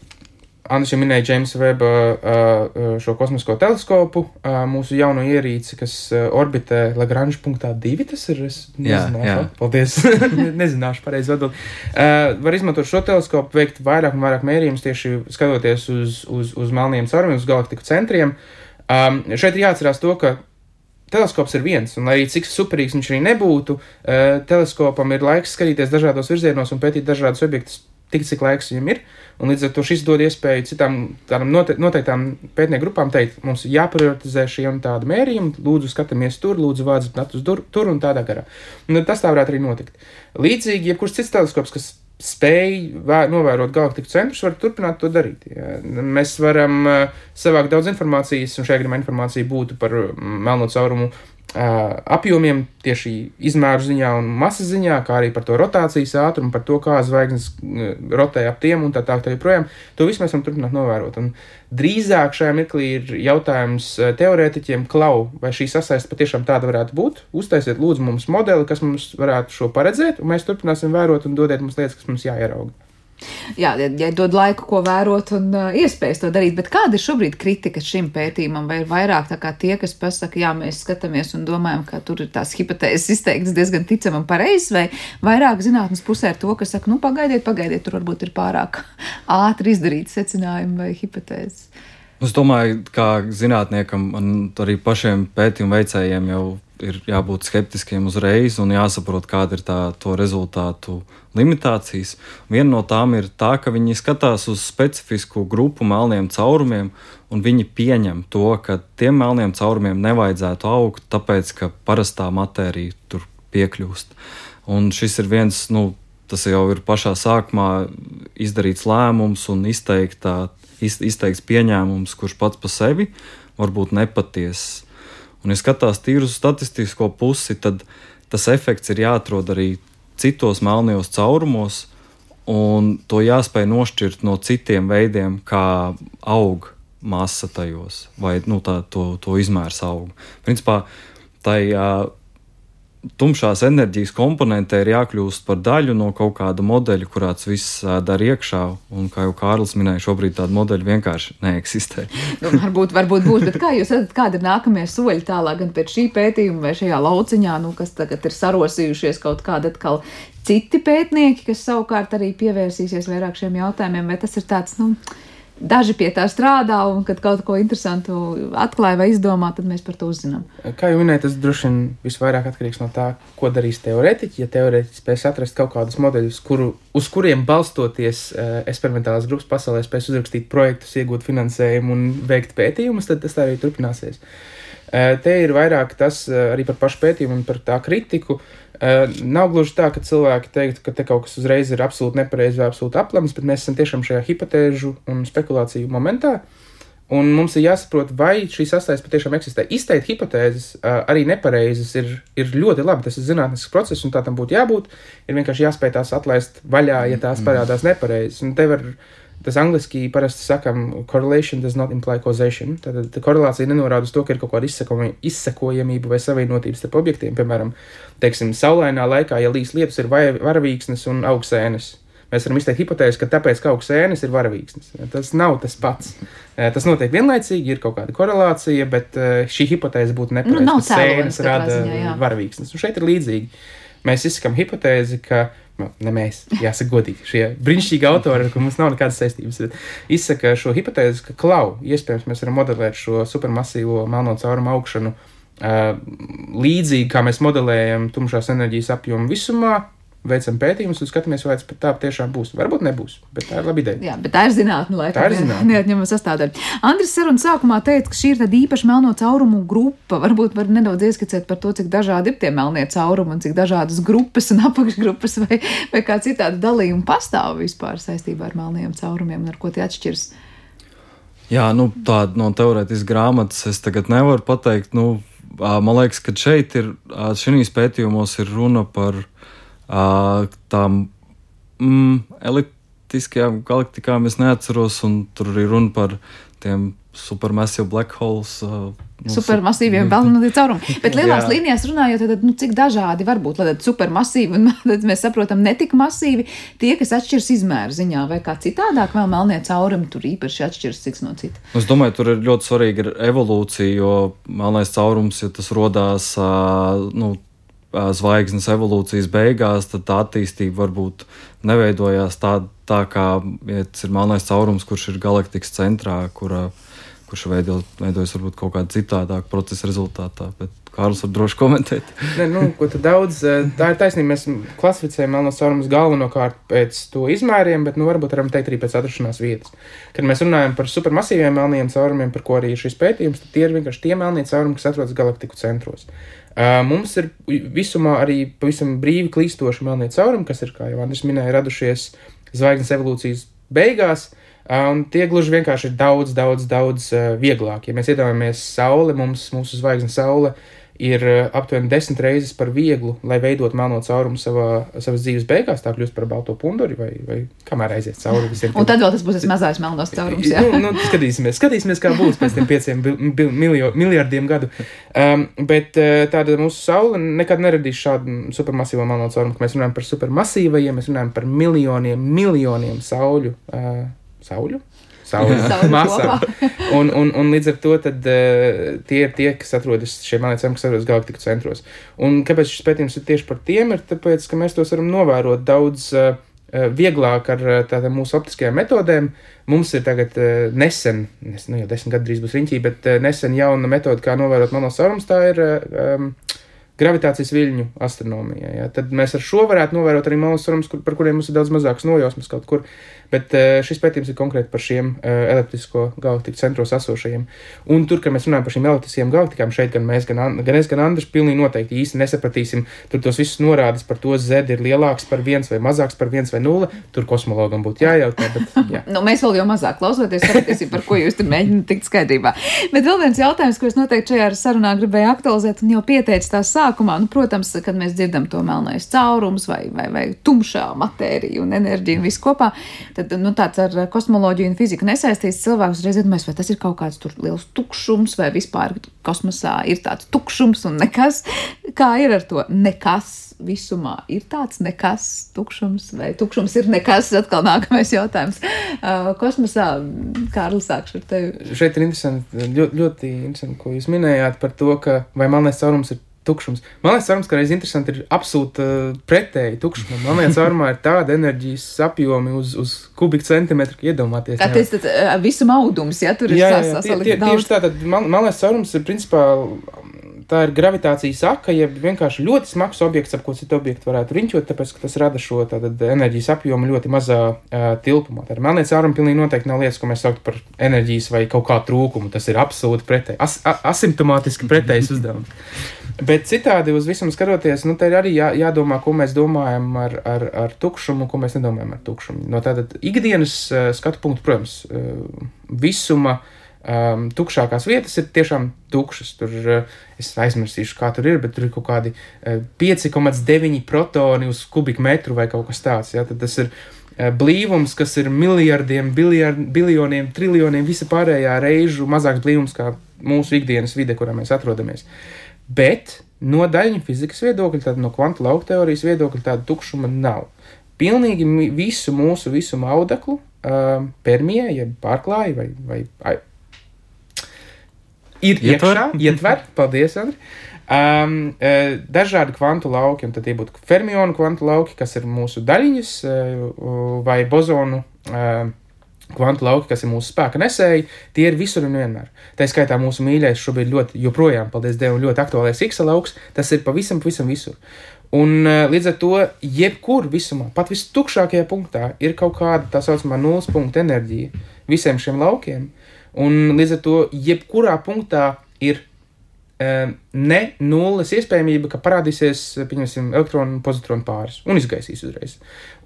Andris jau minēja Jamesa Weba uh, šo kosmisko teleskopu, uh, mūsu jauno ierīci, kas uh, orbitē Lagrange punktā divi. Tas ir. Es
Jā,
nezināšu,
jā.
paldies. Nezināšu pareizi atbildēt. Uh, var izmantot šo teleskopu, veikt vairāk un vairāk mērījumus tieši skatoties uz, uz, uz melniem caurumiem, uz galaktiku centriem. Um, šeit ir jāatcerās to, ka teleskops ir viens, un lai arī cik superīgs viņš arī nebūtu, uh, teleskopam ir laiks skatīties dažādos virzienos un pētīt dažādus objektus, tik cik laiks viņam ir. Un līdz ar to šis dod iespēju citām tādām note noteiktām pētnieku grupām teikt, mums jāprioritizē šie un tādi mērījumi, lūdzu, skatāmies tur, lūdzu, vāciet datus tur, tur un tādā garā. Un tas tā varētu arī notikt. Līdzīgi, jebkurš cits teleskops, kas spēj novērot galaktiku centrus, var turpināt to darīt. Jā. Mēs varam uh, savākt daudz informācijas, un šajā gadījumā informācija būtu par melno caurumu apjomiem, tieši izmēru ziņā un masas ziņā, kā arī par to rotācijas ātrumu, par to, kā zvaigznes rotē ap tiem un tā tā tā joprojām. To visu mēs varam turpināt novērot. Un drīzāk šajā mirklī ir jautājums teorētiķiem, klau, vai šī sasaiste patiešām tāda varētu būt. Uztaisiet lūdzu mums modeli, kas mums varētu šo paredzēt, un mēs turpināsim vērot un dodiet mums lietas, kas mums jāierauga.
Jā, ja, ja dod laiku, ko vērot un uh, iespējas to darīt, bet kāda ir šobrīd kritika šim pētījumam? Vai ir vairāk tā kā tie, kas pasaka, jā, mēs skatāmies un domājam, ka tur ir tās hipotēzes izteiktas diezgan ticam un pareizs, vai vairāk zinātnes pusē ir to, kas saka, nu pagaidiet, pagaidiet, tur varbūt ir pārāk ātri izdarīt secinājumi vai hipotēzes.
Es domāju, kā zinātniekam un arī pašiem pētījumu veicējiem jau ir jābūt skeptiskiem uzreiz un jāsaprot, kāda ir tā to rezultātu limitācijas. Viena no tām ir tā, ka viņi skatās uz specifisku grupu melniem caurumiem, un viņi pieņem to, ka tiem melniem caurumiem nevajadzētu augt, tāpēc ka parastā matērija tur piekļūst. Un šis ir viens, nu, tas jau ir pašā sākumā izdarīts lēmums un izteikta, iz, izteikts pieņēmums, kurš pats par sevi var būt nepatiesis. Un, ja skatās tīri uz statistisko pusi, tad tas efekts ir jāatrod arī citos melnajos caurumos, un to jāspēj nošķirt no citiem veidiem, kā aug masa tajos, vai nu, tā, to, to izmērs aug. Principā uh, tumšās enerģijas komponentē ir jākļūst par daļu no kaut kāda modeļa, kurā tas viss dara iekšā. Un, kā jau Kārlis minēja, šobrīd tāda modeļa vienkārši neeksistē.
nu, varbūt, varbūt būs, bet kā jūs redzat, kādi ir nākamie soļi tālāk, gan pēc šī pētījuma vai šajā lauciņā, nu, kas tagad ir sarosījušies kaut kādi atkal citi pētnieki, kas savukārt arī pievērsīsies vairāk šiem jautājumiem, vai tas ir tāds, nu, daži pie tā strādā, un kad kaut ko interesantu atklāja vai izdomā, tad mēs par to uzzinām.
Kā jau minēju, tas droši vien visvairāk atkarīgs no tā, ko darīs teorētiķi. Ja teorētiķi spēs atrast kaut kādus modeļus, kuru, uz kuriem balstoties uh, eksperimentālās grupas pasaulē spēs uzrakstīt projektus, iegūt finansējumu un veikt pētījumus, tad tas tā arī turpināsies. Uh, te ir vairāk tas uh, arī par pašu pētījumu un par tā kritiku. Uh, Uh, nav gluži tā, ka cilvēki teiktu, ka te kaut kas uzreiz ir absolūti nepareizi vai absolūti aplams, bet mēs esam tiešām šajā hipotēžu un spekulāciju momentā. Un mums ir jāsaprot, vai šī sastāvdaļa patiešām eksistē. Izteikt hipotēzes uh, arī nepareizas ir, ir ļoti labi. Tas ir zinātnisks process, un tā tam būtu jābūt. Ir vienkārši jāspēj tās atlaist vaļā, ja tās mm. parādās nepareizas. Un te var Tas angliski parasti sakām, correlation does not imply causation. Tad korelācija nenorāda uz to, ka ir kaut kāda izsekojamība vai savienotība starp objektiem. Piemēram, teiksim, saulainā laikā, ja līs lietus, ir varavīksnes un augstsēnes. Mēs varam izteikt hipotēzi, ka tāpēc, ka augstsēnes ir varavīksnes. Tas nav tas pats. Tas notiek vienlaicīgi, ir kaut kāda korelācija, bet šī hipotēze būtu nepareiza. Nu, sēnes rada varavīksnes. Un šeit ir līdzīgi. Mēs izsakām hipotēzi, ka nu, ne mēs, jāsaka, godīgi. Šie brīnišķīgi autori, kuriem mums nav nekādas saistības, izsaka šo hipotēzi, ka klau, iespējams, mēs varam modelēt šo supermasīvo melno caurumu augšanu līdzīgi, kā mēs modelējam tumšās enerģijas apjomu visumā, veicam pētījumus un skatāmies, vai tas tā tiešām būs. Varbūt nebūs, bet tā ir laba ideja.
Jā, bet tā ir zinātnē, lai
tā ir zinātnē.
Neatņemama sastāvdaļa. Andris sarunas sākumā teica, ka šī ir tāda īpaša melno caurumu grupa. Varbūt var nedaudz ieskicēt par to, cik dažādi ir tie melnie caurumi un cik dažādas grupas un apakšgrupas vai, vai kā citādi dalījumi pastāv vispār saistībā ar melniem caurumiem un ar ko tie atšķiras.
Jā, nu, tāda no teorētiskas grāmatas es tagad nevaru pateikt. Nu, man liekas, ka šeit ir, šīs pētījumos ir runa par tām mm, eliptiskajām galaktikām es neatceros, un tur arī runa par tiem supermasīviem black holes. Uh,
nu, supermasīviem baloniem caurumiem. Bet lielās līnijās runājot, tad, nu, cik dažādi var būt supermasīvi, un tad mēs saprotam, ne tik masīvi tie, kas atšķiras izmēru ziņā, vai kā citādāk vēl melnie caurumi tur īpaši atšķiras cits no cita.
Es domāju, tur ir ļoti svarīga evolūcija, jo melnais caurums, ja tas rodās, uh, nu, zvaigznes evolūcijas beigās, tad tā attīstība varbūt neveidojās tā, tā kā ja ir melnais caurums, kurš ir galaktikas centrā, kura, kurš veido, veidojas varbūt kaut kādā citādāka procesa rezultātā. Bet Kārlis var droši komentēt.
ne, nu, ko tu daudz, tā ir taisnība. Mēs klasificējam melnos caurumus galvenokārt pēc to izmēriem, bet nu, varbūt varam teikt arī pēc atrašanās vietas. Kad mēs runājam par supermasīviem melniem caurumiem, par ko arī ir šis pētījums, tad tie ir vienkārši tie melnie caurumi, kas atrodas galaktiku centros. Mums ir visumā arī pavisam brīvi klīstoši melnie caurumi, kas ir, kā jau Andris minēja, radušies zvaigznes evolūcijas beigās. Un tie gluži vienkārši ir daudz, daudz, daudz vieglāk. Ja mēs iedomājamies Sauli, mums, mūsu zvaigznes Saule ir eh, aptuveni desmit reizes par vieglu, lai veidotu melno caurumu savā, savas dzīves beigās, tā kļūst par balto punduri vai, vai kamēr aiziet cauri visiem.
Un tad vēl tas būs tas mazais melnos caurums. Jā,
nu, nu, skatīsimies, skatīsimies, kā būs pēc tiem pieciem miljo, miljardiem gadu. Um, bet uh, tāda mūsu saule nekad neradīs šādu supermasīvo melno caurumu, ka mēs runājam par supermasīvajiem, mēs runājam par miljoniem, miljoniem sauļu. Uh, sauļu? Saules masām. un, un, un līdz ar to tad, uh, tie ir tie, kas atrodas šie monētas, kas atrodas galaktiku centros. Un kāpēc šis pētījums ir tieši par tiem? Ir tāpēc, ka mēs tos varam novērot daudz. Uh, Vieglāk ar tātad mūsu optiskajām metodēm. Mums ir tagad nesen, nesen, nu jau desmit gadu drīz būs riņķī, bet nesen jauna metode, kā novērot monosaurumus, tā ir um, gravitācijas viļņu astronomijā. Ja? Tad mēs ar šo varētu novērot arī monosaurumus, kur, par kuriem mums ir daudz mazākas nojausmas kaut kur. Uh, Bet uh, šis pētījums ir konkrēti par šiem uh, elektrisko galaktiku centros esošajiem. Un tur, kad mēs runājam par šīm elektriskajām galaktikām, šeit gan mēs, gan, gan es, gan Andris, pilnīgi noteikti īsti nesapratīsim. Tur tos visus norādes par to, Z ir lielāks par viens vai mazāks par viens vai nulle. Tur kosmologam būtu jājautā. Bet, jā.
nu, mēs vēl jau mazāk klausoties, sapratīsim, par ko jūs tur mēģināt tikt skaidrībā. Bet vēl viens jautājums, ko es noteikti šajā sarunā gribēju aktualizēt, un jau pieteicu tā sākumā, nu, protams, kad mēs dzirdam to melnais caurums vai, vai, vai tumšā matērija un enerģija un viss kopā tad nu, tāds ar kosmoloģiju un fiziku nesaistīts cilvēks uzreiz domās, vai tas ir kaut kāds liels tukšums, vai vispār kosmosā ir tāds tukšums un nekas. Kā ir ar to nekas? Visumā ir tāds nekas, tukšums, vai tukšums ir nekas. Atkal nākamais jautājums. Uh, kosmosā, Kārlis, sākšu ar tevi.
Šeit ir interesanti, ļoti, ļoti interesanti, ko jūs minējāt par to, ka vai melnais caurums ir tukšums. Man liekas, cerams, ka reiz interesanti ir absolūti uh, pretēji tukšumam. Man liekas, armā ir tāda enerģijas apjomi uz, uz kubikcentimetru, ka iedomāties.
Tā tas ir uh, visu audums, ja tur ir
sasaucts. Tieši tā, tad man, man liekas, cerums ir principā tā ir gravitācijas aka, ja vienkārši ļoti smags objekts, ap ko citu objektu varētu riņķot, tāpēc, ka tas rada šo tātad, enerģijas apjomu ļoti mazā uh, tilpumā. Tā ir melnēs āruma pilnīgi noteikti nav lietas, ko mēs sauktu par enerģijas vai kaut kā trūkumu. Tas ir absolūti pretēji, as, a, asimptomātiski pretējs uzdevums. Bet citādi uz visam skatoties, nu, te ir arī jā, jādomā, ko mēs domājam ar, ar, ar tukšumu, ko mēs nedomājam ar tukšumu. No tāda ikdienas uh, skatu punkta, protams, uh, visuma uh, um, tukšākās vietas ir tiešām tukšas. Tur uh, es aizmirsīšu, kā tur ir, bet tur ir kaut kādi uh, 5,9 protoni uz kubikmetru vai kaut kas tāds. Ja? Tad tas ir uh, blīvums, kas ir miljardiem, biljard, biljoniem, triljoniem, visa pārējā reižu mazāks blīvums kā mūsu ikdienas vide, kurā mēs atrodamies. Bet no daļņu fizikas viedokļa, tad no kvantu lauka teorijas viedokļa tāda tukšuma nav. Pilnīgi visu mūsu visumu audeklu uh, permijā, jeb pārklāja vai, vai ir ietver. iekšā, ietver, paldies, Andri. Um, dažādi kvantu lauki, un tad tie būtu fermionu kvantu lauki, kas ir mūsu daļiņas, e, vai bozonu e, kvantu lauki, kas ir mūsu spēka nesēji, tie ir visur un vienmēr. Tā skaitā mūsu mīļākais šobrīd ļoti, joprojām, paldies Dievam, ļoti aktuālais X lauks, tas ir pavisam, pavisam visur. Un līdz ar to, jebkur visumā, pat vistukšākajā punktā, ir kaut kāda tā saucamā nulles punkta enerģija visiem šiem laukiem. Un līdz ar to, jebkurā punktā ir um, ne nulles iespējamība, ka parādīsies, pieņemsim, elektronu un pozitronu pāris un izgaisīs uzreiz.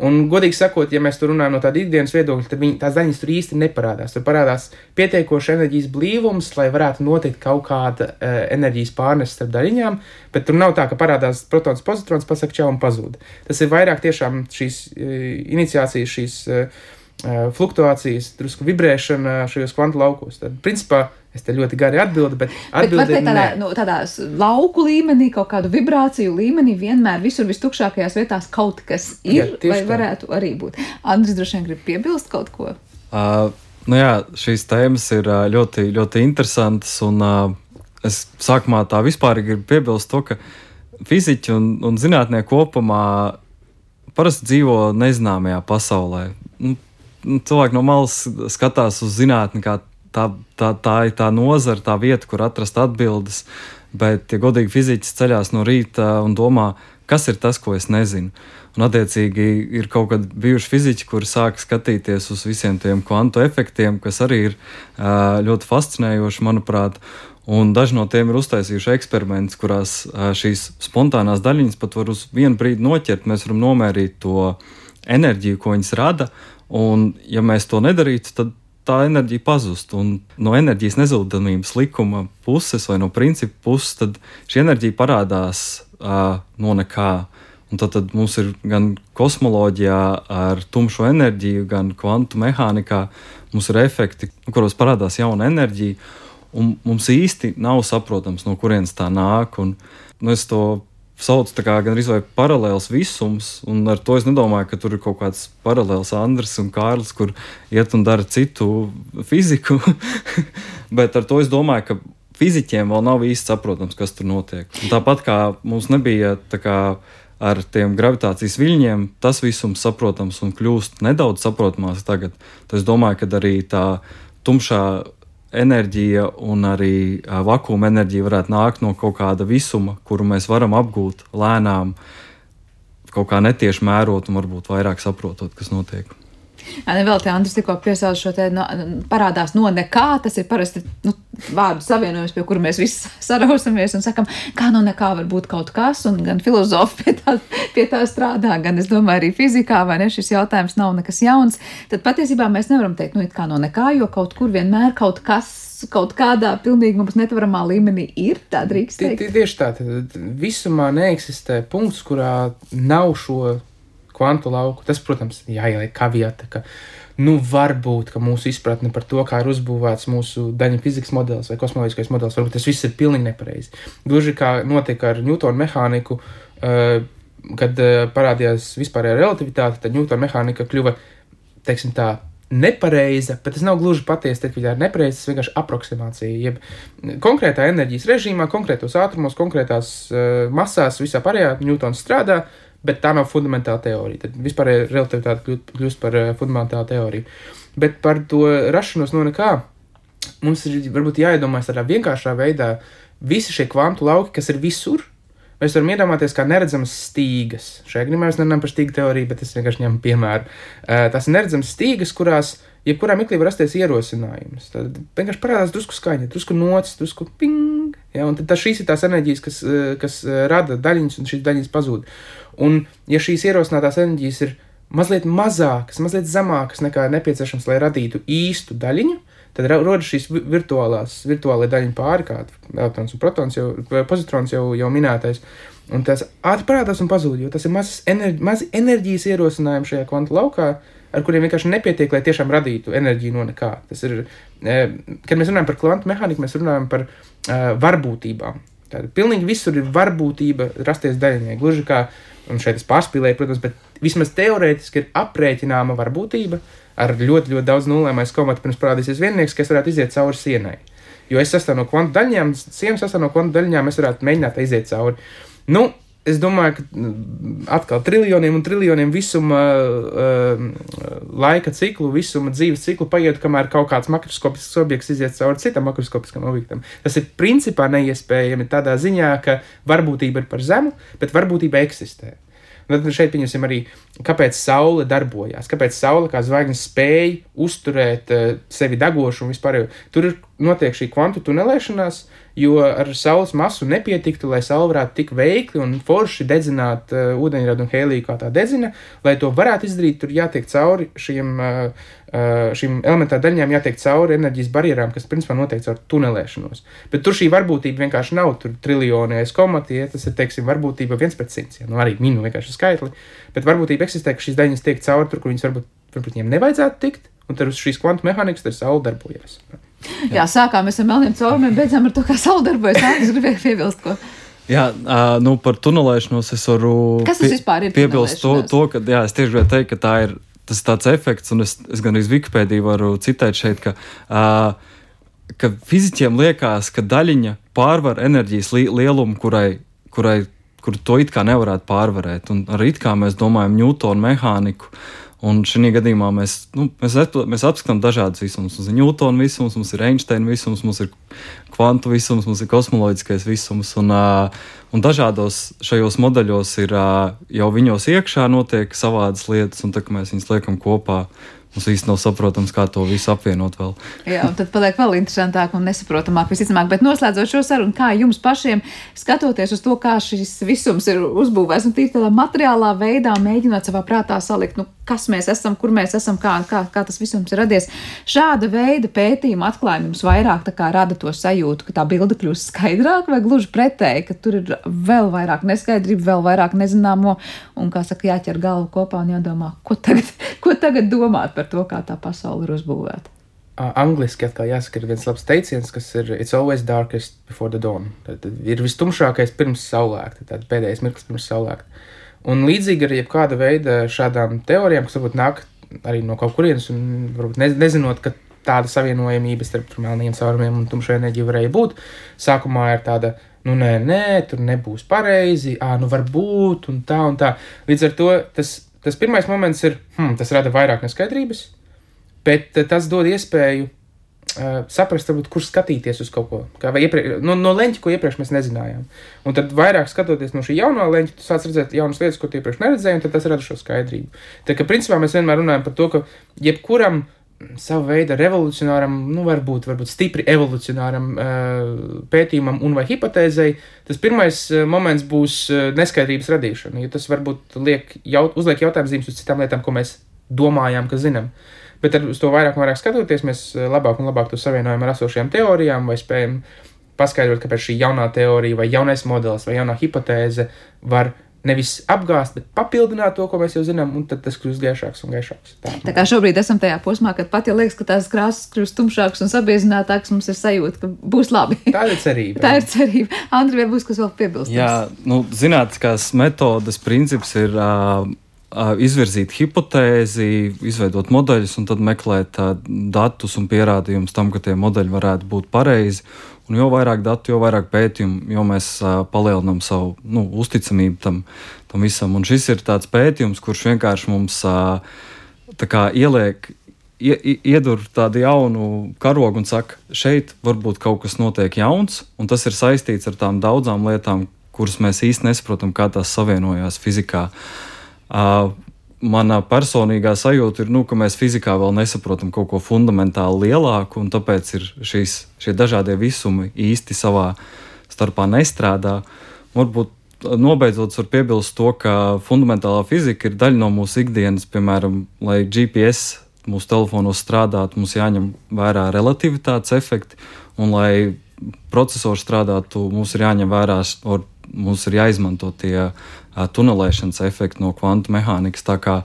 Un, godīgi sakot, ja mēs tur runājam no tāda ikdienas viedokļa, tad viņi, tās daļas tur īsti neparādās. Tur parādās pietiekoši enerģijas blīvums, lai varētu notikt kaut kāda uh, enerģijas pārnese starp daļiņām, bet tur nav tā, ka parādās protons, pozitrons, pasaka čau un pazūd. Tas ir vairāk tiešām šīs uh, iniciācijas, šīs. Uh, fluktuācijas, drusku vibrēšana šajos kvantu laukos. Tad, principā, es te ļoti gari atbildu, bet atbildi
bet tādā, nu, tādā lauku līmenī, kaut kādu vibrāciju līmenī, vienmēr visur vistukšākajās vietās kaut kas ir, Jā, vai tā. varētu arī būt. Andris droši vien grib piebilst kaut ko.
Uh, nu jā, šīs tēmas ir ļoti, ļoti interesantas, un uh, es sākumā tā vispār gribu piebilst to, ka fiziķi un, un zinātnieki kopumā parasti dzīvo nezināmajā pasaulē. Cilvēki no malas skatās uz zinātni, kā tā, tā, tā ir tā nozara, tā vieta, kur atrast atbildes. Bet, ja godīgi fiziķis ceļās no rīta un domā, kas ir tas, ko es nezinu, un attiecīgi ir kaut kādi bijuši fiziķi, kuri sāk skatīties uz visiem tiem kvantu efektiem, kas arī ir ļoti fascinējoši, manuprāt. Un daži no tiem ir uztaisījuši eksperimentus, kurās šīs spontānās daļiņas pat var uz vienu brīdi noķert. Mēs varam nomērīt to enerģiju, ko viņas rada. Un, ja mēs to nedarītu, tad tā enerģija pazust. Un no enerģijas nezudamības likuma puses vai no principa puses, tad šī enerģija parādās uh, no nekā. Un tad, tad mums ir gan kosmoloģijā ar tumšo enerģiju, gan kvantu mehānikā, mums ir efekti, kuros parādās jauna enerģija. Un mums īsti nav saprotams, no kurienes tā nāk. Un, nu, es to sauc kā gan arī paralēls visums, un ar to es nedomāju, ka tur ir kaut kāds paralēls Andris un Kārlis, kur iet un dara citu fiziku. Bet ar to es domāju, ka fizikiem vēl nav īsti saprotams, kas tur notiek. Un tāpat kā mums nebija kā, ar tiem gravitācijas viļņiem, tas visums saprotams un kļūst nedaudz saprotamāks tagad. Tad es domāju, ka arī tā tumšā enerģija un arī vakuma enerģija varētu nākt no kaut kāda visuma, kuru mēs varam apgūt lēnām, kaut kā netieši mērot un varbūt vairāk saprotot, kas notiek.
Jā, vēl te Andris tikko piesauc šo te no, parādās no nekā. Tas ir parasti nu, vārdu savienojums, pie kura mēs visi sarausamies un sakam, kā no nekā var būt kaut kas. Un gan filozofi pie tā, pie tā strādā, gan es domāju arī fizikā, vai ne šis jautājums nav nekas jauns. Tad patiesībā mēs nevaram teikt, nu, kā no nekā, jo kaut kur vienmēr kaut kas kaut kādā pilnīgi mums netvaramā līmenī ir. Tā drīkst.
Tieši tā, tad visumā neeksistē punkts, kurā nav šo kvantu lauku. Tas, protams, jāieliek kavieta. Ka, nu, varbūt mūsu izpratne par to, kā ir uzbūvēts mūsu daļu fizikas modelis vai kosmoloģiskais modelis, varbūt tas viss ir pilnīgi nepareizi. Gluži kā notika ar Newtonu mehāniku, uh, kad uh, parādījās vispārējā relativitāte, tad Newtona mehānika kļuva, teiksim tā, nepareiza, bet tas nav gluži patiesi, ka tā ir nepareiza, tas vienkārši aproksimācija. Jeb konkrētā enerģijas režīmā, konkrētos ātrumos, konkrētās uh, masās, visā pārējā Newtons strādā, bet tā nav fundamentāla teorija. Tad vispār relativitāte kļūst, par uh, fundamentālu teoriju. Bet par to rašanos no nekā mums ir varbūt jāiedomājas tādā vienkāršā veidā. Visi šie kvantu lauki, kas ir visur, mēs varam iedomāties kā neredzamas stīgas. Šajā gadījumā mēs nerunājam par stīgu teoriju, bet es vienkārši ņemu piemēru. Uh, tās ir neredzamas stīgas, kurās jebkurā mirklī var rasties ierosinājums. Tad vienkārši parādās drusku skaņa, drusku nocis, drusku ping. Ja, un tad šīs ir tās enerģijas, kas, kas rada daļiņas, un šīs daļiņas pazūd. Un, ja šīs ierosinātās enerģijas ir mazliet mazākas, mazliet zemākas nekā nepieciešams, lai radītu īstu daļiņu, tad rodas šīs virtuālās, virtuālā daļiņa pāri, kā elektrons un protons, jau, pozitrons jau, jau minētais. Un tas ātri parādās un pazūd, jo tas ir mazs enerģi, mazi enerģijas ierosinājumi šajā kvantu laukā, ar kuriem vienkārši nepietiek, lai tiešām radītu enerģiju no nekā. Tas ir, e, kad mēs runājam par kvantu mehāniku, mēs runājam par uh, varbūtībām. Tāda pilnīgi visur ir varbūtība rasties daļiņai. Gluži kā uh, un šeit es pārspīlēju, protams, bet vismaz teorētiski ir aprēķināma varbūtība ar ļoti, ļoti daudz nulēm aiz komata, pirms parādīsies viennieks, kas varētu iziet cauri sienai. Jo es sastāvu no kvantu daļiņām, siena sastāv no kvantu daļiņām, es varētu mēģināt iziet cauri. Nu, es domāju, ka mm, atkal triljoniem un triljoniem visuma uh, laika ciklu, visuma dzīves ciklu paiet, kamēr kaut kāds makroskopisks objekts iziet cauri citam makroskopiskam objektam. Tas ir principā neiespējami tādā ziņā, ka varbūtība ir par zemu, bet varbūtība eksistē. Un tad šeit pieņemsim arī, kāpēc Saule darbojās, kāpēc Saule kā zvaigznes spēja uzturēt uh, sevi degošu un vispār. Tur ir notiek šī kvantu tunelēšanās, jo ar saules masu nepietiktu, lai saule varētu tik veikli un forši dedzināt uh, ūdeņradu un hēliju, kā tā dedzina. Lai to varētu izdarīt, tur jātiek cauri šiem, uh, šīm elementāra daļām, jātiek cauri enerģijas barjerām, kas principā notiek caur tunelēšanos. Bet tur šī varbūtība vienkārši nav, tur triljoni aiz komati, ja tas ir, teiksim, varbūtība viens pret simts, ja nu arī minu vienkārši skaitli, bet varbūtība eksistē, ka šīs daļas tiek cauri tur, kur viņas varbūt, varbūt viņiem nevajadzētu tikt, un tad uz šīs kvantu mehānikas tur saule darbojas.
Jā, sākām ar melniem caurumiem, beidzām ar to, kā saule darbojas. Es gribēju piebilst, ko.
Jā, uh, nu par tunelēšanos es varu
Kas tas vispār ir?
Piebilst to, to, ka jā, es tieši gribēju teikt, ka tā ir tas tāds efekts, un es, es gan arī Wikipēdiju varu citēt šeit, ka, uh, ka fiziķiem liekas, ka daļiņa pārvar enerģijas li lielumu, kurai, kurai kur to it kā nevarētu pārvarēt. Un arī it kā mēs domājam Newtonu mehāniku, Un šajā gadījumā mēs, nu, mēs, mēs apskatām dažādas visumus. Mums ir Newtona visums, mums ir Einsteina visums, mums ir kvantu visums, mums ir kosmoloģiskais visums. Un, uh, un dažādos šajos modeļos ir uh, jau viņos iekšā notiek savādas lietas, un tā kā mēs viņus liekam kopā, mums īsti nav saprotams, kā to visu apvienot vēl.
Jā, un tad paliek vēl interesantāk un nesaprotamāk visticamāk. Bet noslēdzot šo sarunu, kā jums pašiem skatoties uz to, kā šis visums ir uzbūvēts, un tīri tādā materiālā veidā mēģinot savā prātā salikt, nu, kas mēs esam, kur mēs esam, kā, kā, kā tas visums ir radies. Šāda veida pētījuma atklājumi jums vairāk rada to sajūtu, ka tā bilde kļūst skaidrāka, vai gluži pretēji, ka tur ir vēl vairāk neskaidrību, vēl vairāk nezināmo, un, kā saka, jāķer galvu kopā un jādomā, ko tagad, ko tagad domāt par to, kā tā pasaule ir uzbūvēta.
Angliski atkal jāsaka, ir viens labs teiciens, kas ir It's always darkest before the dawn. Tad ir vistumšākais pirms saulēkta, tad pēdējais mirklis pirms saulēkta. Un līdzīgi ar jebkāda veida šādām teorijām, kas varbūt nāk arī no kaut kurienes, un varbūt ne, nezinot, ka tāda savienojamība starp melniem caurumiem un tumšo enerģiju varēja būt, sākumā ir tāda, nu, nē, nē, tur nebūs pareizi, ā, nu, varbūt, un tā, un tā. Līdz ar to tas, tas pirmais moments ir, hmm, tas rada vairāk neskaidrības, bet tas dod iespēju Uh, saprast, varbūt, kur skatīties uz kaut ko. Iepriek, no, no leņķa, ko iepriekš mēs nezinājām. Un tad vairāk skatoties no šī jaunā leņķa, tu sāc redzēt jaunas lietas, ko iepriekš neredzēji, un tas rada šo skaidrību. Tā kā principā mēs vienmēr runājam par to, ka jebkuram savu veidu revolucionāram, nu, varbūt, varbūt stipri evolucionāram uh, pētījumam un vai hipotēzei, tas pirmais uh, moments būs uh, neskaidrības radīšana. Jo tas varbūt liek, jaut, uzliek jautājumu zīmes uz citām lietām, ko mēs domājām, ka zinām. Bet ar to vairāk un vairāk skatoties, mēs labāk un labāk to savienojam ar esošajām teorijām vai spējam paskaidrot, kāpēc šī jaunā teorija vai jaunais modelis vai jaunā hipotēze var nevis apgāzt, bet papildināt to, ko mēs jau zinām, un tad tas kļūst gaišāks un gaišāks.
Tā, tā kā šobrīd esam tajā posmā, kad pat ja liekas, ka tās krāsas kļūst tumšākas un sabiezinātākas, mums ir sajūta, ka būs labi.
Tā ir cerība.
tā ir cerība. Andri, vai būs kas vēl piebilstams?
Jā, nu, zinātniskās metodas princips ir. Uh, izvirzīt hipotēzi, izveidot modeļus un tad meklēt datus un pierādījumus tam, ka tie modeļi varētu būt pareizi. Un jo vairāk datu, jo vairāk pētījumu, jo mēs palielinām savu nu, uzticamību tam, tam visam. Un šis ir tāds pētījums, kurš vienkārši mums kā, ieliek iedur tādu jaunu karogu un saka, šeit varbūt kaut kas notiek jauns, un tas ir saistīts ar tām daudzām lietām, kuras mēs īsti nesaprotam, kā tās savienojās fizikā. Uh, Mana personīgā sajūta ir, nu, ka mēs fizikā vēl nesaprotam kaut ko fundamentāli lielāku, un tāpēc šīs, šie dažādie visumi īsti savā starpā nestrādā. Varbūt nobeidzot, var piebilst to, ka fundamentālā fizika ir daļa no mūsu ikdienas, piemēram, lai GPS mūsu telefonos strādātu, mums jāņem vērā relativitātes efekti, un lai procesors strādātu, mums ir jāņem vērā, mums ir jāizmanto tie tunelēšanas efekti no kvantu mehānikas. Tā kā,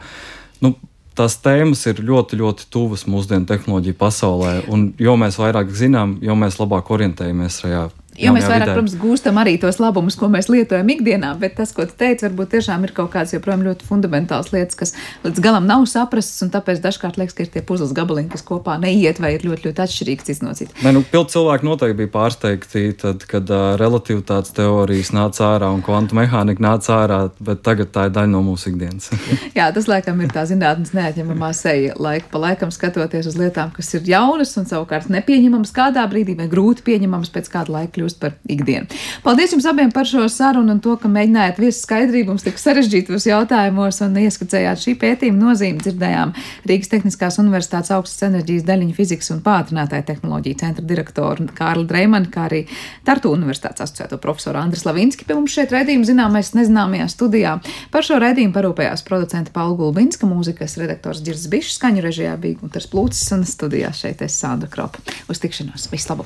nu, tās tēmas ir ļoti, ļoti tuvas mūsdienu tehnoloģiju pasaulē, un jo mēs vairāk zinām, jo mēs labāk orientējamies šajā
Jo mēs vairāk, vidē. protams, gūstam arī tos labumus, ko mēs lietojam ikdienā, bet tas, ko tu teici, varbūt tiešām ir kaut kāds joprojām ļoti fundamentāls lietas, kas līdz galam nav saprastas, un tāpēc dažkārt liekas, ka ir tie puzles gabaliņi, kas kopā neiet vai ir ļoti, ļoti atšķirīgs cits no cita.
Nē, nu, pilni cilvēki noteikti bija pārsteigti, tad, kad uh, relativitātes teorijas nāca ārā un kvantu mehānika nāca ārā, bet tagad tā ir daļa no mūsu ikdienas.
Jā, tas laikam ir tā zinātnes neatņemamā seja, laika pa laikam skatoties uz lietām, kas ir jaunas un savukārt nepieņemamas kādā brīdī vai grūti pieņemamas pēc kāda laika kļūst par ikdienu. Paldies jums abiem par šo sarunu un to, ka mēģinājāt viest skaidrību mums tik sarežģītos jautājumos un ieskicējāt šī pētījuma nozīmi. Dzirdējām Rīgas Tehniskās Universitātes augstas enerģijas daļiņu fizikas un pātrinātāju tehnoloģiju centra direktoru Kārli Dreimanu, kā arī Tartu Universitātes asociēto profesoru Andris Lavinski pie mums šeit redzījuma zināmais nezināmajā studijā. Par šo redzījumu parūpējās producenta Paula Gulbinska, mūzikas redaktors Girs Bišs, skaņu režijā bija Gunters Plūcis un studijā šeit es Sandra Kropa. Uz tikšanos! Vislabāk!